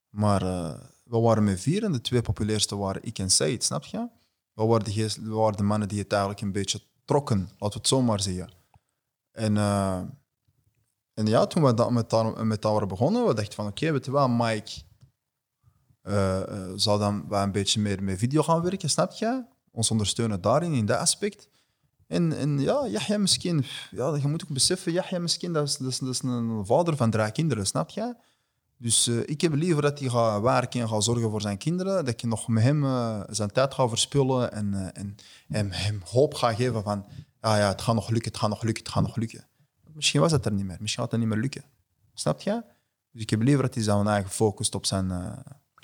maar eh, we waren met vier en de twee populairste waren ik en Said. Snap je? We waren, de we waren de mannen die het eigenlijk een beetje trokken. Laten we het zo maar zeggen. En... eh, en ja, toen we dat, met, met dat waren begonnen, we dachten van oké, weet je wel, Mike eh, zou dan wel een beetje meer met video gaan werken, snap je? Ons ondersteunen daarin, in dat aspect. En, ja, Yahya misschien, ja, je moet ook beseffen, Yahya misschien, dat is, een vader van drie kinderen, snap je? Dus eh, ik heb liever dat hij gaat werken en gaat zorgen voor zijn kinderen, dat ik nog met hem zijn tijd ga verspillen en, en, hem hoop ga geven van, ah ja, het gaat nog lukken, het gaat nog lukken, het gaat nog lukken. Misschien was het er niet meer. Misschien gaat het niet meer lukken. Snap je? Dus ik heb liever dat hij zijn eigen focust op zijn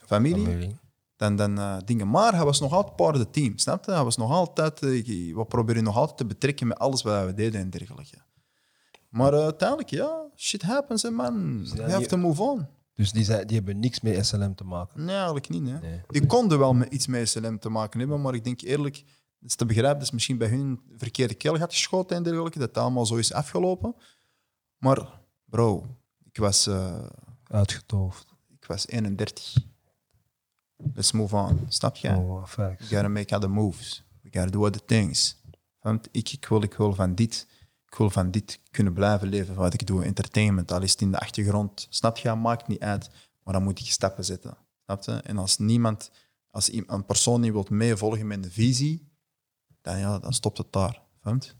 familie, Familie. dan, dan eh, dingen. Maar hij was nog altijd part of the team. Snap je? Hij was nog altijd... ik- we proberen nog altijd te betrekken met alles wat we deden en dergelijke. Maar eh, uiteindelijk, ja, shit happens, hè, man. Dus You have die- to move on. Dus die, zijn, die hebben niks met SLM te maken. Nee, eigenlijk niet. Hè. Nee. Die konden wel met iets met SLM te maken hebben, maar ik denk eerlijk, dat is te begrijpen, dat is misschien bij hun verkeerde keel had geschoten en dergelijke, dat het allemaal zo is afgelopen. Maar bro, ik was, eh, Uitgetoofd. ik was 31. Let's move on. Snap je? Oh, We gotta make other moves. We gotta do other things. Want ik, ik, wil, ik wil van dit, ik wil van dit kunnen blijven leven wat ik doe. Entertainment, al is het in de achtergrond. Snap je? Maakt niet uit. Maar dan moet ik stappen zetten. Snap je? En als niemand, als een persoon niet wilt meevolgen met de visie, dan, ja, dan stopt het daar. Vond?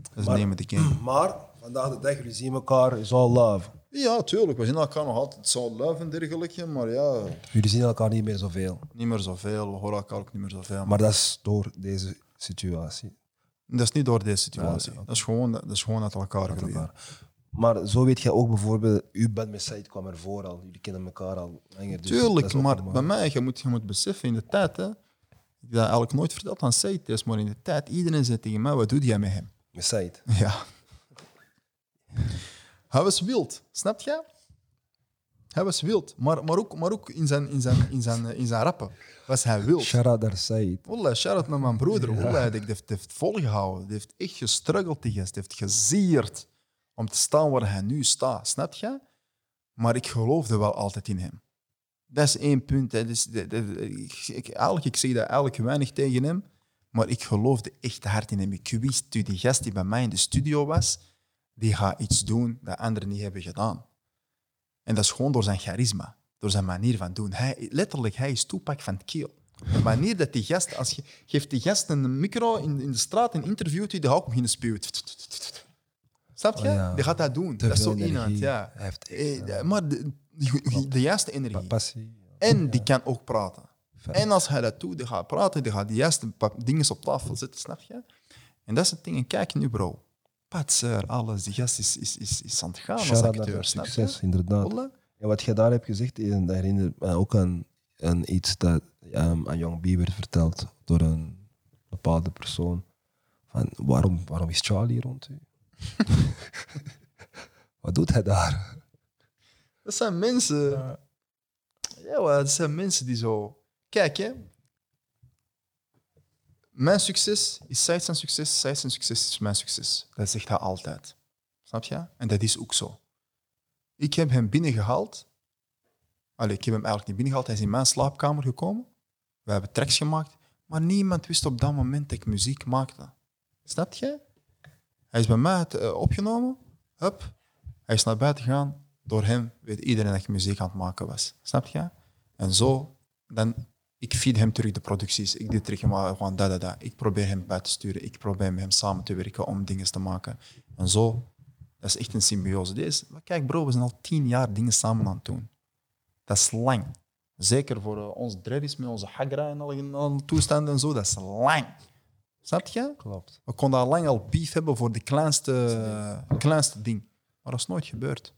Dat is Maar- nemen de game. Maar Vandaag de dag, jullie zien elkaar, is all love. Ja, tuurlijk. We zien elkaar nog altijd zo live en dergelijke, maar ja, Jullie zien elkaar niet meer zoveel. niet meer zoveel. We horen elkaar ook niet meer zoveel. Maar dat is door deze situatie. dat is niet door deze situatie. Ja, oké. dat, is gewoon, dat is gewoon uit elkaar elkaar. Maar zo weet je ook bijvoorbeeld, u bent met Said kwam ervoor al, jullie kennen elkaar al langer. Dus Tuurlijk, is maar bij mij, je moet, je moet beseffen in de tijd, hè, ik heb dat eigenlijk nooit verteld aan Seites, maar in de tijd, iedereen zei tegen mij, wat doe jij met hem? Met Said. Ja. Hij was wild, snap je? Hij was wild, maar, maar, ook, maar ook in zijn, in, zijn, in, zijn, in zijn rappen was hij wild. Shara daar Said. Wallah, shout-out naar mijn broeder. Wallah, die heeft, heeft volgehouden. Die heeft echt gestruggeld, die gast. Die heeft gezierd om te staan waar hij nu staat. Snap je? Maar ik geloofde wel altijd in hem. Dat is één punt. Hè. De- de- de- ik, ik, eigenlijk, ik zeg dat eigenlijk weinig tegen hem, maar ik geloofde echt hard in hem. Ik wist, toen die gast die bij mij in de studio was, die gaat iets doen dat anderen niet hebben gedaan. En dat is gewoon door zijn charisma, door zijn manier van doen. Hij, letterlijk, hij is toepak van het keel. De manier dat die gast, als je geeft die gast een micro in, in de straat en interviewt die gaat ook beginnen spuwen. Snap je? Oh ja. Die gaat dat doen. Te dat is zo iemand, energie. ja. Hij heeft echt, Eh, ja. Maar de, de, de juiste energie. passie. En die kan ook praten. En als hij dat doet, die gaat praten, die gaat de juiste dingen op tafel zetten, snap je? En dat is het ding. En kijk nu, bro. Patser, alles. Die gast is, is, is, is aan het gaan als Shout-out naar acteur, je? succes, inderdaad. En wat je daar hebt gezegd, eh, dat herinnert me ook aan, aan iets dat ehm, aan Young B werd verteld door een bepaalde persoon. Van, waarom, waarom is Charlie rond u? wat doet hij daar? Dat zijn mensen. Ja, dat zijn mensen die zo. Kijk, hè. Mijn succes is Said zijn succes, Said zijn succes is mijn succes. Dat zegt hij altijd. Snap je? En dat is ook zo. Ik heb hem binnengehaald. Allee, ik heb hem eigenlijk niet binnengehaald. Hij is in mijn slaapkamer gekomen. We hebben tracks gemaakt. Maar niemand wist op dat moment dat ik muziek maakte. Snap je? Hij is bij mij eh, opgenomen. Hup. Hij is naar buiten gegaan. Door hem weet iedereen dat ik muziek aan het maken was. Snap je? En zo, dan, ik feed hem terug de producties. Ik doe terug maar gewoon dat, dat. Ik probeer hem buiten te sturen. Ik probeer met hem samen te werken om dingen te maken. En zo, dat is echt een symbiose. Deze, kijk bro, we zijn al tien jaar dingen samen aan het doen. Dat is lang. Zeker voor uh, ons dreadies met onze hagra en alle, alle toestanden en zo. Dat is lang. Snap je? Klopt. We konden al lang al beef hebben voor de kleinste, kleinste ding. Maar dat is nooit gebeurd.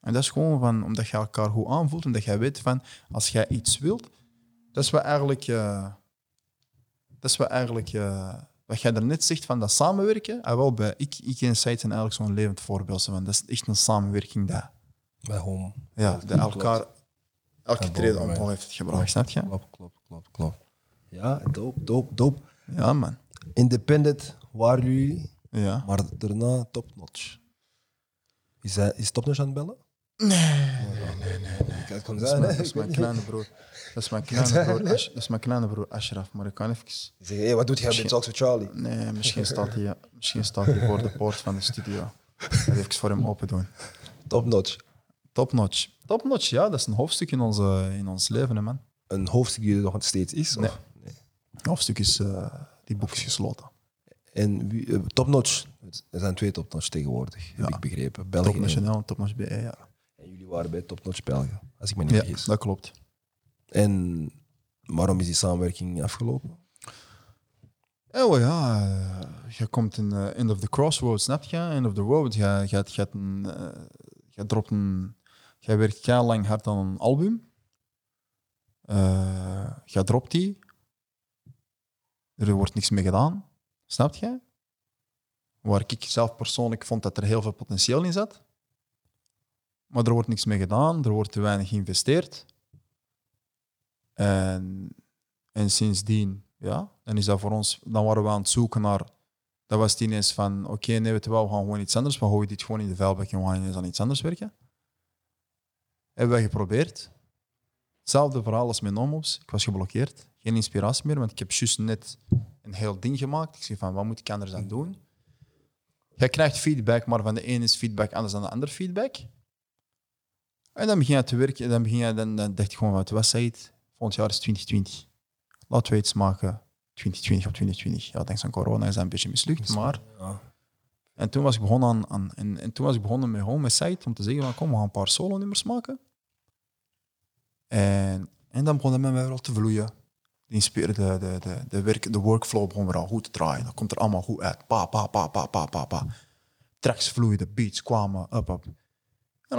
En dat is gewoon van, omdat je elkaar goed aanvoelt en dat jij weet van, als jij iets wilt, dat is wat eigenlijk, eh, dat is wat eigenlijk, eh, wat jij daarnet zegt van dat samenwerken. Ah, wel, bij, ik, ik en Said zijn eigenlijk zo'n levend voorbeeld. Van, dat is echt een samenwerking dat, Bij home. ja, dat elkaar elke treden omhoog heeft gebracht. Snap je? Klopt, klopt, klopt, klopt. Ja, dope, dope, dope. Ja, man. Independent waren jullie, Ja. maar daarna topnotch. Is, hij, is topnotch aan het bellen? Nee. Het kan Dat is, zijn, mijn, hè? dat is mijn kleine broer. Dat is mijn kleine broer, Ash- dat is mijn kleine broer Ashraf, maar ik kan even... Zeg, hey, wat doet jij bij Talks with Charlie? Nee, misschien staat hij, misschien staat hij voor de poort van de studio. Ga even voor hem open doen. Topnotch. Topnotch. Topnotch, ja, dat is een hoofdstuk in, onze, in ons leven, hè, man. Een hoofdstuk die er nog steeds is? of? Nee. Een hoofdstuk is, eh, die boek is gesloten. En wie, eh, topnotch, er zijn twee topnotch tegenwoordig, heb Ja. ik begrepen. België Top Nationaal en Topnotch BE, ja. en jullie waren bij topnotch België, als ik me niet Ja, vergis. dat klopt. En waarom is die samenwerking afgelopen? Wel ja, eh, je komt in eh, end of the crossroads, snap je? End of the road. Je, je, je, je dropt een... Je werkt heel lang hard aan een album. Eh, je dropt die. Er wordt niks mee gedaan. Snap je? Waar ik zelf persoonlijk vond dat er heel veel potentieel in zat. Maar er wordt niks mee gedaan. Er wordt te weinig geïnvesteerd. En, en sindsdien, ja, dan is dat voor ons... Dan waren we aan het zoeken naar... Dat was het ineens van, oké, nee, weet je wel, we gaan gewoon iets anders. We gooien dit gewoon in de vuilbak en we gaan aan iets anders werken. Hebben wij geprobeerd. Hetzelfde verhaal als met Nomos. Ik was geblokkeerd. Geen inspiratie meer, want ik heb juist net een heel ding gemaakt. Ik zeg van, wat moet ik anders aan doen? Jij krijgt feedback, maar van de ene is feedback anders dan de andere feedback. En dan begin je te werken. En dan, begin je, dan, dan dacht gewoon, wat was het? Volgend jaar is 2020. Laten we iets maken. 2020 op 2020. Ja, dankzij corona is dat een beetje mislukt, maar... Ja. En toen was ik begonnen, aan, aan, en, en toen was ik begonnen met, gewoon met site om te zeggen van kom, we gaan een paar solo-nummers maken. En, en dan begon het met mij wel te vloeien. De, de, de, de, werk, de workflow begon weer al goed te draaien. Dat komt er allemaal goed uit. Pa, pa, pa, pa, pa, pa, pa. Tracks vloeiden, beats kwamen, up, up. En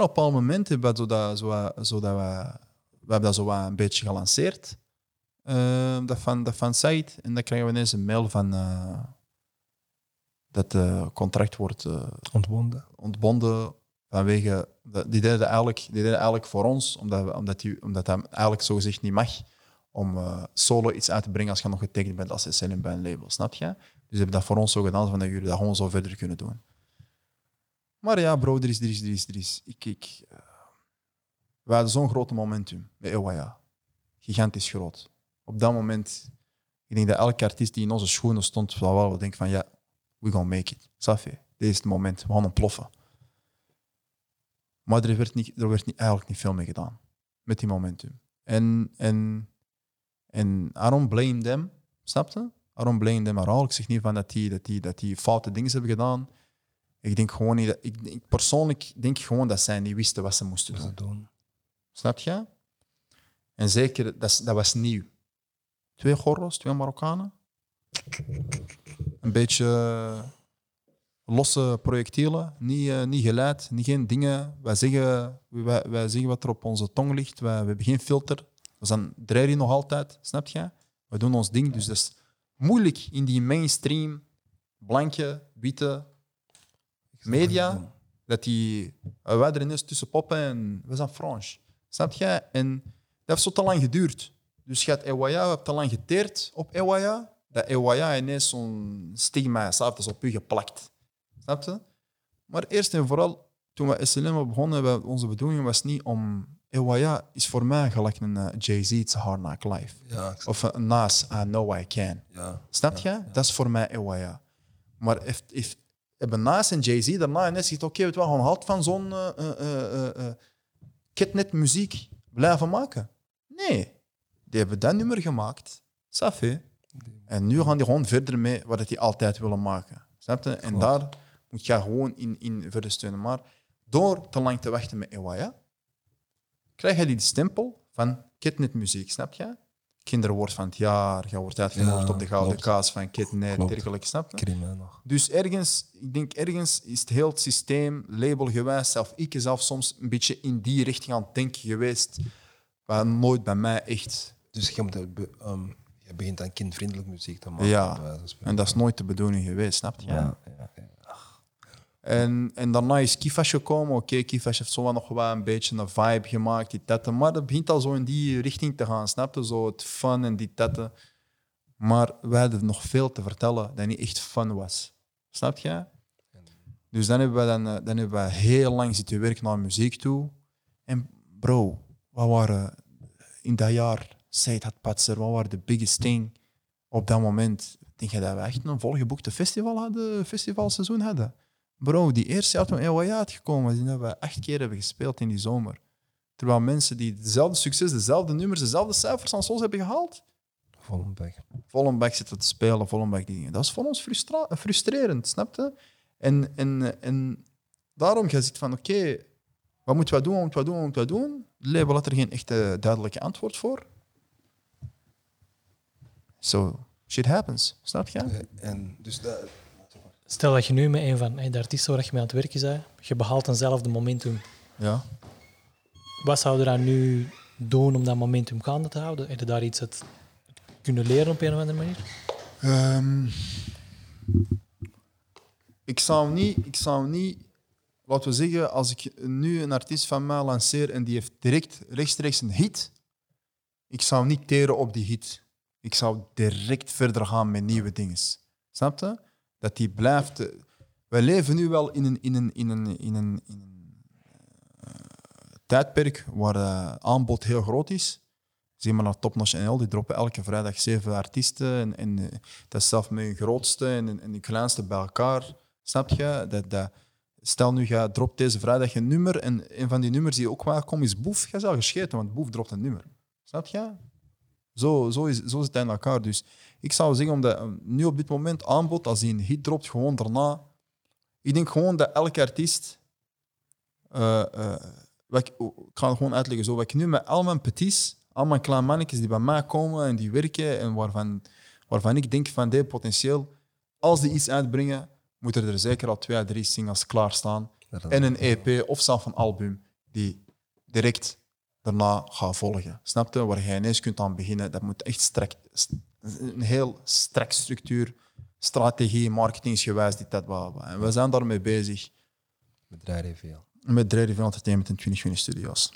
op een bepaald moment hebben we zo dat, zo, wat- zo dat we, we hebben dat zo een beetje gelanceerd. eh, dat, van, dat van site. En dan krijgen we ineens een mail van eh, dat het contract wordt eh, Ontbonden. ontbonden vanwege... Die deden dat eigenlijk, die deden dat eigenlijk voor ons, omdat, we- omdat, die, omdat dat eigenlijk zogezegd niet mag om eh, solo iets uit te brengen als je nog getekend bent als SL bij een label, snap je? Dus ze hebben dat voor ons zo gedaan, van dat jullie dat gewoon zo verder kunnen doen. Maar ja, bro, er is, er is, er is, er is. Ik, ik, eh, we hadden zo'n grote momentum met Ewaya. Gigantisch groot. Op dat moment, ik denk dat elke artiest die in onze schoenen stond, wel wel denken van ja, we gonna make it. Safi, dit is het moment, we gaan ontploffen. Maar er werd, niet, er werd niet, eigenlijk niet veel mee gedaan met die momentum. En, en, en I don't blame them, snap je? I don't blame them at all. Ik zeg niet van dat die, dat die, dat die foute dingen hebben gedaan. Ik denk gewoon niet dat, ik, ik persoonlijk denk gewoon dat zij niet wisten wat ze moesten doen. Snap je? En zeker, dat, dat was nieuw. Twee gorros, twee Marokkanen. Een beetje eh, losse projectielen, niet, eh, niet geleid, niet geen dingen. Wij zeggen, wij, wij zeggen wat er op onze tong ligt. Wij, we hebben geen filter. We zijn draaien nog altijd, snap je? We doen ons ding, dus dat is moeilijk in die mainstream, blanke, witte media dat die uh, wij erin is tussen poppen en we zijn Frans. Snap je? En dat heeft zo te lang geduurd. Dus je hebt Ewaya, je hebt te lang geteerd op Ewaya, dat Ewaya ineens zo'n stigma zelfs op u geplakt. Snap je? Maar eerst en vooral, toen we SLM begonnen, we, onze bedoeling was niet om... Ewaya is voor mij gelijk een eh, Jay-Z, It's a Hard Knock Life. Ja, Of een Nas, I Know I Can. ja. Snap je? Dat is voor mij Ewaya. Maar if, if, hebben Nas en Jay-Z daarna ineens gezegd, oké, je wel, gewoon halt van zo'n eh eh, muziek blijven maken. Nee. Die hebben dat nummer gemaakt. Safi. En nu gaan die gewoon verder mee wat die altijd willen maken. Snap je? En daar moet je gewoon in, in verder steunen. Maar door te lang te wachten met Ewaya, krijg je die stempel van kitnet muziek, snap je? Kinderwoord van het jaar, je wordt uitgenodigd Ja, op de gouden klopt. kaas van Klopt. dergelijke, snap je? Crime nog. Dus ergens, ik denk ergens is het heel het systeem, labelgewijs, zelf ik zelf soms een beetje in die richting aan het denken geweest, maar nooit bij mij echt. Dus je, moet, be- ehm, je begint aan kindvriendelijk muziek te maken. Ja. En dat is nooit de bedoeling geweest, snap je? Ja, ja, ja. En, en daarna is Kifash gekomen. Oké, Kifash heeft nog wel een beetje een vibe gemaakt, die tetten. Maar dat begint al zo in die richting te gaan, snap je? Zo het fun en die tetten. Maar wij hadden nog veel te vertellen dat niet echt fun was. Snap je? Dus dan hebben we, dan, eh, dan hebben we heel lang zitten werken naar muziek toe. En bro, wat waren in dat jaar, Said had Patser, wat waren de biggest thing op dat moment? Denk je dat we echt een volgeboekte festival hadden, festivalseizoen hadden? Bro, die eerste jaar toen EOA uitgekomen is, die hebben we acht keer hebben gespeeld in die zomer. Terwijl mensen die dezelfde succes, dezelfde nummers, dezelfde cijfers aan Sols hebben gehaald, Vol een bek. vol een bak zitten te spelen, vol een bak die dingen. Dat is voor ons frustra- frustrerend, snap je? En, en, en daarom je zit van, oké, wat moeten we doen, wat moeten we doen, wat moeten we doen? De label had er geen echte duidelijke antwoord voor. So, shit happens, snap je? Eh, En dus dat, Stel dat je nu met een van hey, de artiesten waar je mee aan het werken bent, je behaalt eenzelfde momentum. Ja. Wat zou je dan nu doen om dat momentum gaande te houden? Heb je daar iets uit kunnen leren op een of andere manier? Ehm, ik zou niet, ik zou niet, laten we zeggen, als ik nu een artiest van mij lanceer en die heeft direct rechtstreeks een hit, ik zou niet teren op die hit. Ik zou direct verder gaan met nieuwe dingen. Snap je? Dat die blijft. eh, Wij leven nu wel in een, in een, in een, in een, in een eh, tijdperk waar eh, aanbod heel groot is. Zie maar naar Top National, die droppen elke vrijdag zeven artiesten. En, en dat is zelf met hun grootste en, en, hun kleinste bij elkaar. Snap je? Dat, dat, stel nu, je dropt deze vrijdag een nummer en een van die nummers die ook wel komt is Boef. Je is al gescheten, want Boef dropt een nummer. Snap je? Zo, zo, is, zo zit het in elkaar. Dus ik zou zeggen, omdat eh, nu op dit moment aanbod, als hij een hit dropt, gewoon daarna Ik denk gewoon dat elke artiest. eh, eh, wat ik, ik ga het gewoon uitleggen zo. Wat ik nu met al mijn petits, al mijn kleine mannetjes die bij mij komen en die werken en waarvan, waarvan ik denk van dit potentieel, als die iets uitbrengen, moeten er zeker al twee à drie singles klaarstaan. En een EP of zelf een album die direct daarna gaat volgen. Snap je? Waar je ineens kunt aan beginnen. Dat moet echt strak, st- een heel strak structuur, strategie, marketingsgewijs, dit, dat, wat. En we zijn daarmee bezig Met Draaien veel. met van Entertainment in 2020 Studios.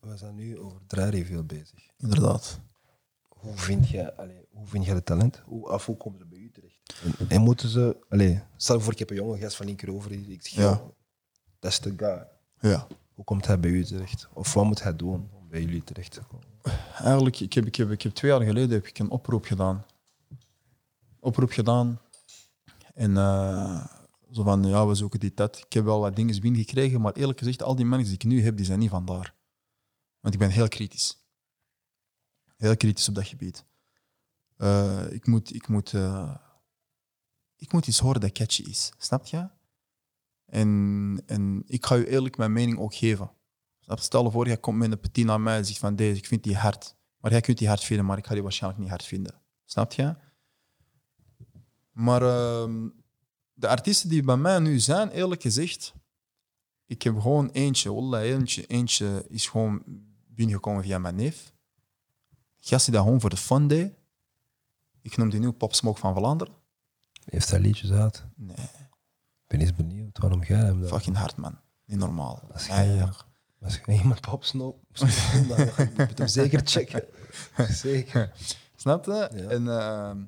We zijn nu over Draaien veel bezig. Inderdaad. Hoe vind je, allee, hoe vind je het talent? Hoe, af hoe komen ze bij u terecht? En, en moeten ze, allee, stel voor, ik heb een jonge gast van Linker over, ik zeg, Ja. dat is de guy. Ja. Hoe komt hij bij u terecht? Of wat moet hij doen bij jullie terecht? Eigenlijk, ik heb, ik heb, ik heb twee jaar geleden heb ik een oproep gedaan. Oproep gedaan. En eh, zo van, ja, we zoeken dit, dat. Ik heb wel wat dingen binnengekregen, maar eerlijk gezegd, al die mensen die ik nu heb, die zijn niet van daar. Want ik ben heel kritisch. Heel kritisch op dat gebied. Eh, ik, moet, ik, moet, eh, ik moet iets horen dat catchy is. Snap je? En, en ik ga je eerlijk mijn mening ook geven. Stel je voor, jij komt met een petit naar mij en zegt van deze, ik vind die hard. Maar jij kunt die hard vinden, maar ik ga die waarschijnlijk niet hard vinden. Snap je? Maar ehm, de artiesten die bij mij nu zijn, eerlijk gezegd, ik heb gewoon eentje, wallah, eentje, eentje is gewoon binnengekomen via mijn neef. Gast die dat gewoon voor de fun deed. Ik noem die nu Pop Smoke van Vlaanderen. Heeft hij liedjes uit? Nee, Ik ben eens benieuwd waarom jij hem dat... fucking hard man. Niet normaal. Als Ja, jij- Als je iemand pop snoop, dan moet je hem zeker checken. Zeker. Snap je? Ja. En ehm,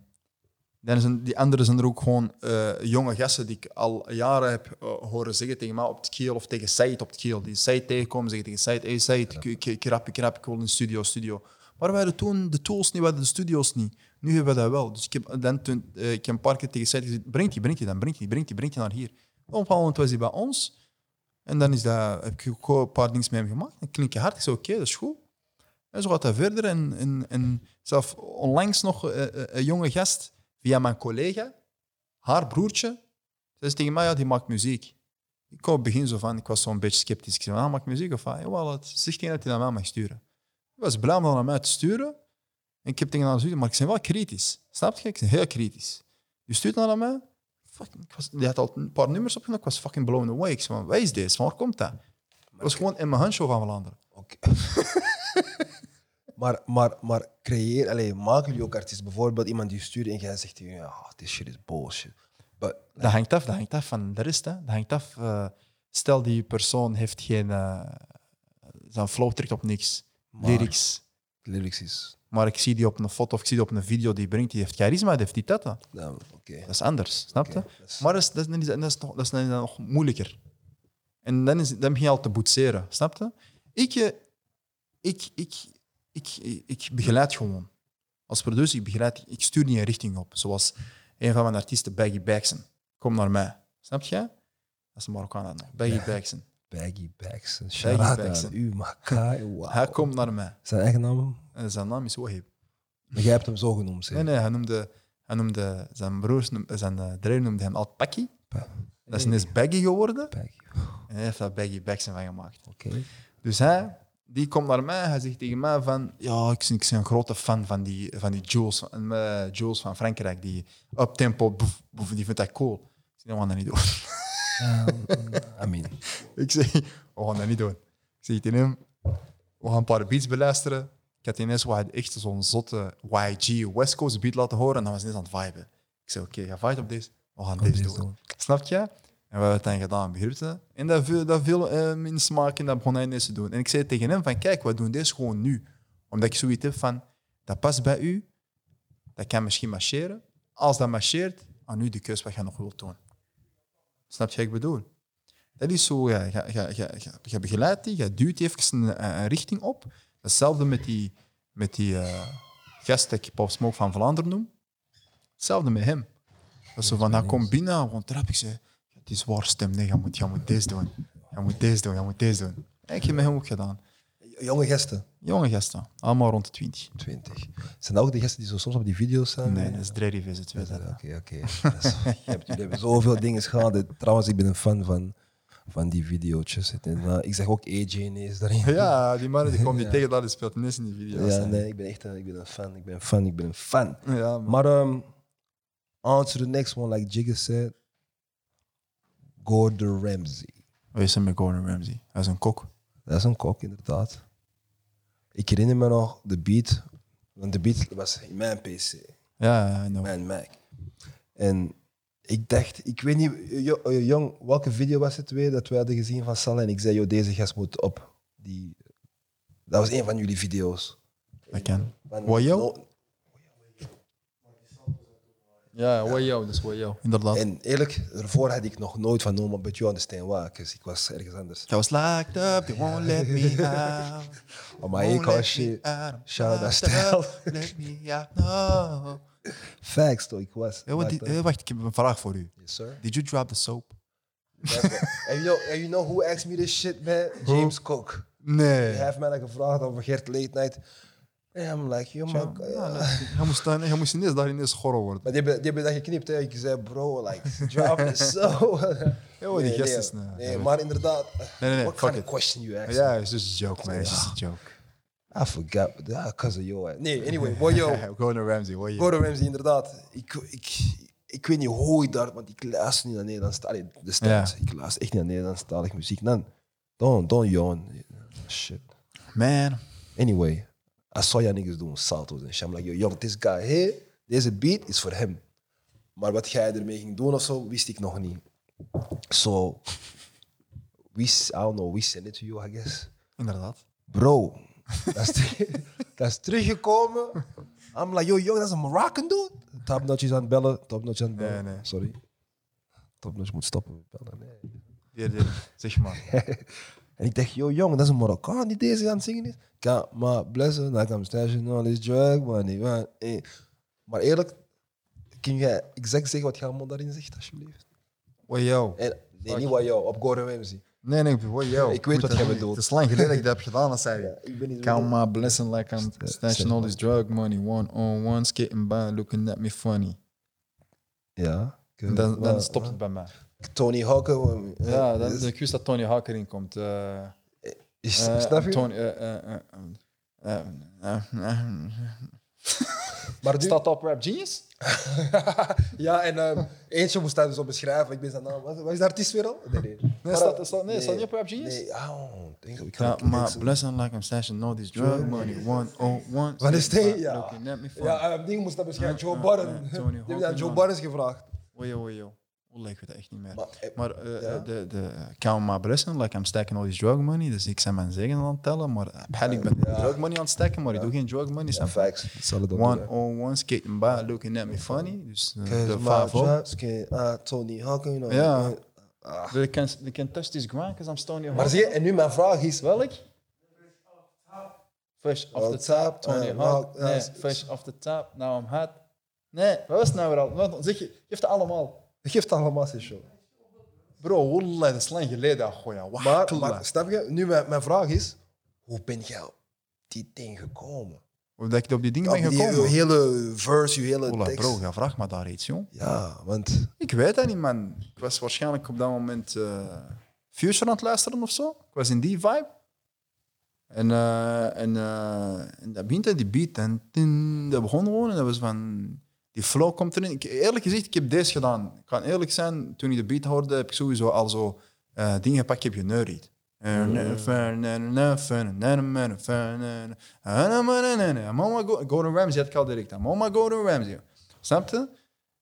dan zijn, die anderen zijn er ook gewoon eh, jonge gasten die ik al jaren heb eh, horen zeggen tegen mij op het keel of tegen Said op het keel. Die Said tegenkomen zeggen tegen Said, hey Said, ik, ik, ik rap, ik rap, ik wil een studio, studio. Maar we hadden toen de tools niet, we hadden de studio's niet. Nu hebben we dat wel. Dus ik heb, dan, toen, eh, ik heb een paar keer tegen Said gezegd, breng die, breng die dan, breng die, breng die, breng die naar hier. Op een bepaald moment was hij bij ons. En dan is dat, heb ik ook een paar dingen met hem gemaakt. Dan klink je hard. Ik zei, oké, dat is goed. En zo gaat dat verder. En, en, en zelf onlangs nog eh, eh, een jonge gast via mijn collega, haar broertje, zei ze tegen mij, ja, die maakt muziek. Ik kwam het begin zo van, ik was zo'n beetje sceptisch. Ik zei, ah, maakt muziek of wat? Jawel, het zegt tegen dat hij naar mij mag sturen. Ik was blij om dat naar mij te sturen. En ik heb tegen haar gezegd, maar ik ben wel kritisch. Snap je? Ik ben heel kritisch. Je stuurt naar mij. Fucking, ik was, die had al een paar nummers opgenomen. Ik was fucking blown away. Ik zei, van, wat is dit? Van waar komt dat? Het was gewoon in mijn handshow van Vlaanderen. Oké. maar, maar, maar creëer, allee, maken jullie ook artiesten? Bijvoorbeeld iemand die stuurt en jij zegt, ja, this shit is bullshit. But, Dat hangt af, dat hangt af van de rest. Hè. Dat hangt af. eh, stel die persoon heeft geen. eh, zijn flow trekt op niks. Maar- Lyrics. lyrics is, Maar ik zie die op een foto of ik zie die op een video die brengt, die heeft charisma, die heeft die dat. Dat nou, oké. is anders, snap je? Dat is- Maar dat is, dat, is, dat, is nog, dat is nog moeilijker. En dan, is, dan begin je al te boetseren, snap je? Ik, eh, ik, ik, ik, ik, begeleid gewoon. Als producer, ik begeleid, ik stuur niet een richting op. Zoals een van mijn artiesten, Baggy Baxen. Kom naar mij. Snap je? Dat is een Marokkaan. Baggy Baxen. Baggy Baxen. Shout out Baxen. aan u, Makai. Wow. Hij komt naar mij. Zijn eigen naam? En zijn naam is Wahib. Maar jij hebt hem zo genoemd, zeg. Nee, nee, hij noemde, hij noemde zijn broers, zijn uh, dreer noemde hem al Paki. Pa- Dat is Baggy geworden. Baggy. En hij heeft daar Baggy Baxen van gemaakt. Oké. Dus hij, die komt naar mij, hij zegt tegen mij van, ja, ik ben, ik ben een grote fan van die, van die Jules, van, eh, Jules van Frankrijk, die uptempo, boef, boef, die vindt dat cool. Ik zeg, gaan dat niet doen. I mean, ik zeg, we gaan dat niet doen. Ik zeg tegen hem, we gaan een paar beats beluisteren. Ik had ineens wat echt zo'n zotte YG West Coast beat laten horen en dan was hij ineens aan het viben. Ik zei, oké, ga vibe op deze, we gaan deze doen. doen. Snap je? En we hebben het dan gedaan, begrijp je? En dat viel, dat viel hem in smaak en dat begon hij ineens te doen. En ik zei tegen hem van, kijk, we doen deze gewoon nu. Omdat ik zoiets heb van, dat past bij u, dat kan misschien marcheren. Als dat marcheert, aan u de keus wat je nog wilt doen. Snap je wat ik bedoel? Dat is zo, ja, je, je, je, begeleidt die, je duwt die even een, een richting op. Hetzelfde met die, met die eh, gast dat ik Pop Smoke van Vlaanderen noem. Hetzelfde met hem. Dat is zo van, hij komt binnen, gewoon trap. Ik zei, het is waar stem, nee, je moet, je moet deze doen. Je moet deze doen, je moet deze doen. En ik heb met hem ook gedaan. Jonge gasten. Jonge gasten, allemaal rond de 20. 20. Zijn dat ook de gasten die zo soms op die video's zijn? Nee, dat is Dreddy Visit. Oké, oké. Is- Jullie hebben zoveel dingen gehad. Trouwens, ik ben een fan van, van die video's. En, ik zeg ook AJ ineens daarin. Ja, die mannen die komen die Ja. tegen dat, die speelt ineens in die video's. Ja, nee, ik ben echt een, ik ben een fan. Ik ben een fan. Ik ben een fan. Ja, man. Maar um, on to the next one, like Jigga said. Gordon Ramsay. Wat is er met Gordon Ramsay? Hij is een kok. Dat is een kok, inderdaad. Ik herinner me nog de beat. Want de beat was in mijn PC. Ja, ja. Mijn Mac. En ik dacht, ik weet niet, eh, jong, welke video was het weer dat we hadden gezien van Salah? En ik zei, joh, deze gast moet op. Die, dat was een van jullie video's. Dat kan. Van- No- Ja, Wayo, dat is Wayo. Inderdaad. En eerlijk, ervoor had ik nog nooit van Noma, but you understand why, dus ik was ergens anders. I was locked up, they won't let me out. Oh, maar ik let shit. out. Shout out up, Let me out, no. Facts, toch? Ik was. Ja, wat die- locked up. eh, wacht, ik heb een vraag voor u. Yes, sir. Did you drop the soap? and, you know, and you know who asked me this shit, man? James Cook. Nee. Hij heeft mij gevraagd over Gert Late Night. En I'm like, yo. Ja, nee, Hij moest, hij moest ineens daar ineens schorrel worden. Maar die hebben, die hebben dat geknipt, hè. Ik zei, bro, like, drop it so. Hoor, die gast is... nee, Nee, maar inderdaad. Nee, nee, nee, What kind of question you asked? Ja, it's just a joke, man. It's just a joke. I forgot. Ah, cause of your. Nee, anyway, boy, yo. Gordon Ramsay, Wayo. Gordon Ramsay, inderdaad. Ik, ik, ik weet niet hoe ik daar, want ik luister niet naar Nederlandstalig. De. Ja. Ik luister echt niet naar Nederlandstalige muziek. Dan, don't, don't yawn. Shit. Man. Anyway, I saw y'all niggas doen salto's en shit. I'm like, yo, young, this guy here, deze beat is voor hem. Maar wat jij ermee ging doen of zo, wist ik nog niet. So, we, I don't know, we send it to you, I guess. Inderdaad. Bro, dat is, dat is teruggekomen. I'm like, yo, young, dat is een Moroccan dude. Top notch is aan het bellen, top notch aan het bellen. Nee, nee. Sorry. Top notch moet stoppen met bellen. Nee. Hier. Zeg maar. En ik dacht, yo, jong, dat is een Marokkaan die deze aan het zingen is. Ja, maar blessen, dan kan station all this drug money. Man. Eh. Maar eerlijk, kun jij exact zeggen wat Gamon daarin zegt, alsjeblieft? Wayo. En, nee, niet wat jou, op Gordon Ramsay. Nee, nee, Wayo. Ik weet wat jij bedoelt. Het is lang geleden dat ik dat heb gedaan, dat zei je. ik ben niet Count my blessing like I'm St- stashing all this drug money. One on one, skating by, looking at me funny. Ja. Dan, dan stopt het bij mij. Tony Hawk. eh, Ja, dan, is- ik wist dat Tony Hawk erin komt. eh, is- eh, snap je? Tony, maar nu, Staat op Rap Genius? ja, en ehm, eentje moest dat dus op beschrijven. Ik ben zijn naam. Wat, wat is de artiest weer al? Nee, nee. Nee, staat, staat, nee, staat niet op Rap Genius? Nee, oh, denk ik. Ja, maar zo- blessing like I'm stashing all this drug money. One on one. Wat is by, Ja. Ja, eh, ding moest dat beschrijven. Joe ja, Die Hawk aan Joe dan- Budden gevraagd. Ojo, ojo. Ik het echt niet meer. Maar, eh, Maar eh, ja? de, de count my blessing, like I'm stacking all this drug money. Dus ik zijn mijn zegen aan het tellen, maar uh, ik ben Ja. drug money aan het stacken, maar ik doe geen drug money. Ja, facts. One on one, skating by, looking at me funny. Dus uh, de 5 op. uh, Tony Hawk, you know. Ja. Ah. They can, they can touch this ground because I'm Tony Hawk. Maar zie je, en nu mijn vraag is... Welk? Fresh off the top, Tony eh, Hawk. Ja, Nee, fresh off the top, now I'm hot. Nee, wat was het nou weer al? Wat- Zeg je, geef het allemaal. Geef het allemaal zijn show. Bro, wallah, dat is lang geleden. Maar, maar snap je, nu mijn, mijn vraag is... Hoe ben jij op die ding gekomen? Hoe dat ik op die dingen ben gekomen. hele verse, je hele Ola, tekst. bro, ga vraag me daar iets, jong. Ja, want... Ik weet dat niet, man. Ik was waarschijnlijk op dat moment eh, Future aan het luisteren of zo. Ik was in die vibe. En, eh, en, eh, en dat begint die beat. En tin, dat begon gewoon. En dat was van... Die flow komt erin. Ik, eerlijk gezegd, ik heb deze gedaan. Ik kan eerlijk zijn, toen ik de beat hoorde, heb ik sowieso al zo eh, dingen gepakt. Ik heb geneuried. Mama Gordon Ramsay had ik al direct aan. Mama Gordon Ramsay. Snap je?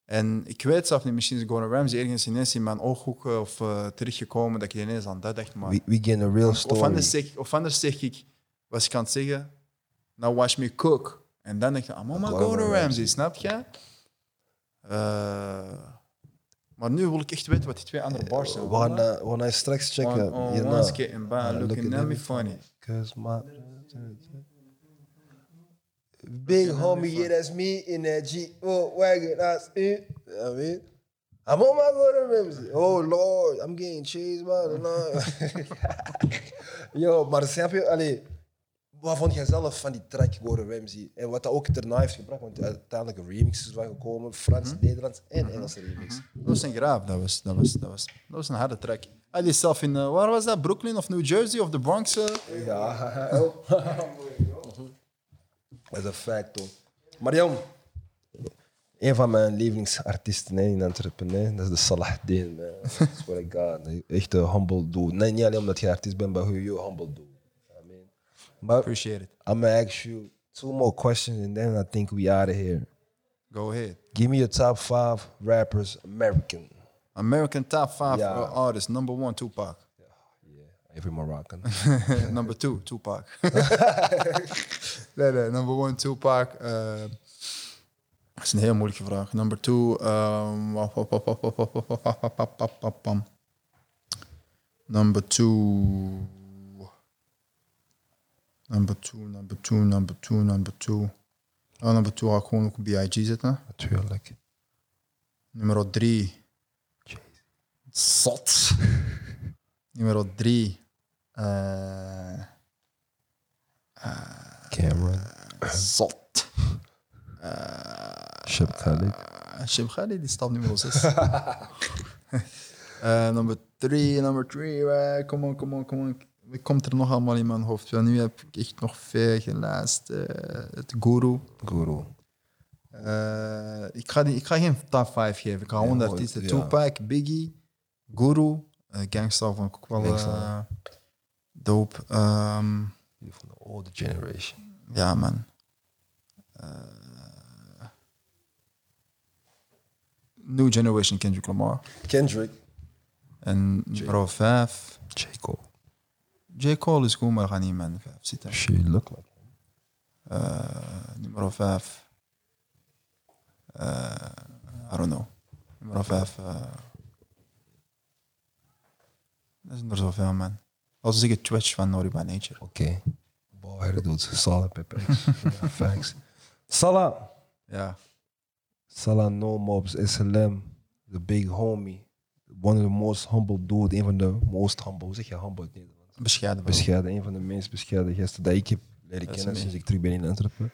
En ik weet zelf niet, misschien is Gordon Ramsay ergens ineens in mijn ooghoek of uh, terechtgekomen dat ik ineens aan dat dacht. Maar We, we get a real of, story. anders zeg, of anders zeg ik, was ik aan het zeggen, now watch me cook. En dan denk ik, ah, mama Gordon Ramsay. Ramsay, snap je? Eh, maar nu wil ik echt weten wat die twee andere bars zijn. Gaan hij straks checken. One on hierna. one skating by, looking looking at me funny. Cause my... Big homie, yeah, that's me in that G. Oh, wagon, that's it. I mean, I'm on my Gordon Ramsay. Oh, Lord, I'm getting chased by the Lord. Yo, maar snap je? Allee, wat vond jij zelf van die track Gordon Ramsay? En wat dat ook daarna heeft gebracht, want uiteindelijk een remix is van gekomen, Frans, Nederlands en Engelse remix. Dat was een graaf, dat was, dat was, dat was, dat was een harde track. Hij is zelf in, eh, waar was dat? Brooklyn of New Jersey of de Bronx? eh? Ja, dat is een feit, toch? Mariam, een van mijn lievelingsartiesten hè, in Antwerpen, hè, dat is de Salahdin. man. That's what I got. Echt een humble dude. Nee, niet alleen omdat je artiest bent, maar hoe je humble dude. I Appreciate it. I'm gonna ask you two more questions and then I think we out of here. Go ahead. Give me your top five rappers, American. American top five uh, artists. Number one, Tupac. Yeah, every Moroccan. number two, Tupac. nee, nee, number one, Tupac. Uh, dat is een heel moeilijke vraag. Number two, um, wap, wap, Number two, number two, number two, number two. Oh, number two ga ik gewoon ook op BIG. Natuurlijk. Nummer drie. Zot. Nummer drie. eh Cameron. zot. Shep Khalid. Uh, Shim Khalid, die staat nummer 6. uh, nummer 3, nummer 3. Uh, kom on, kom on, kom on. Komt er nog allemaal in mijn hoofd? Ja, nu heb ik echt nog veel geluisterd. Uh, het Guru. Guru. Uh, ik, ga die, ik ga geen top 5 geven. Ik ga de hoor, artiesten. ja. Tupac, Biggie, Guru. Uh, Gangsta vond ik ook wel uh, dope. Um, van de older generation. ja, man. New Generation Kendrick Lamar. Kendrick. En nummer 5. J. Cole. J. Cole is in mijn 5 zitten. She look like him. Uh, nummer 5. Uh, I don't know. Nummer 5. Uh, dat is er zoveel, man. Als ik het Twitch van Naughty by Nature. Oké. Boy, doet Salah Pepper. Ja, Thanks. Salah. Ja. Salah No Mobs, SLM. The big homie. One of the most humble dude. Een van de most humble. Zeg je humble Nederlands? Bescheiden. Bescheiden. Een van de meest bescheiden gasten dat ik heb leren kennen sinds ik terug ben in Antwerpen.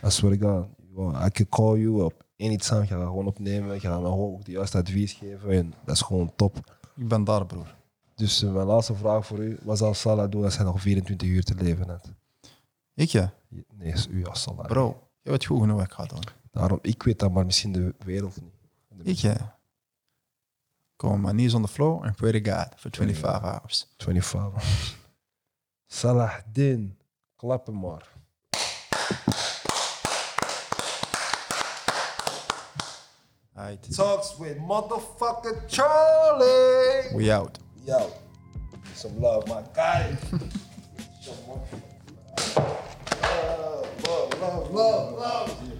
To God. Well, I can call you up anytime. Je gaat gewoon opnemen. Je gaat me ook de juiste advies geven. En dat is gewoon top. Ik ben daar, broer. Dus eh, mijn laatste vraag voor u. Wat zal Salah doen als hij nog 24 uur te leven heeft? Ik ja. Nee, is u als Salah. Bro, je weet goed genoeg wat ik ga doen. Daarom, ik weet dat, maar misschien de wereld niet. Ik ja. Kom my knees on the floor and pray to God for 25 hours. 25 hours. Salahdin, klap hem maar. Aight. Talks with motherfucker Charlie. We out. We out. some love, my guy. More. love, love, love, love.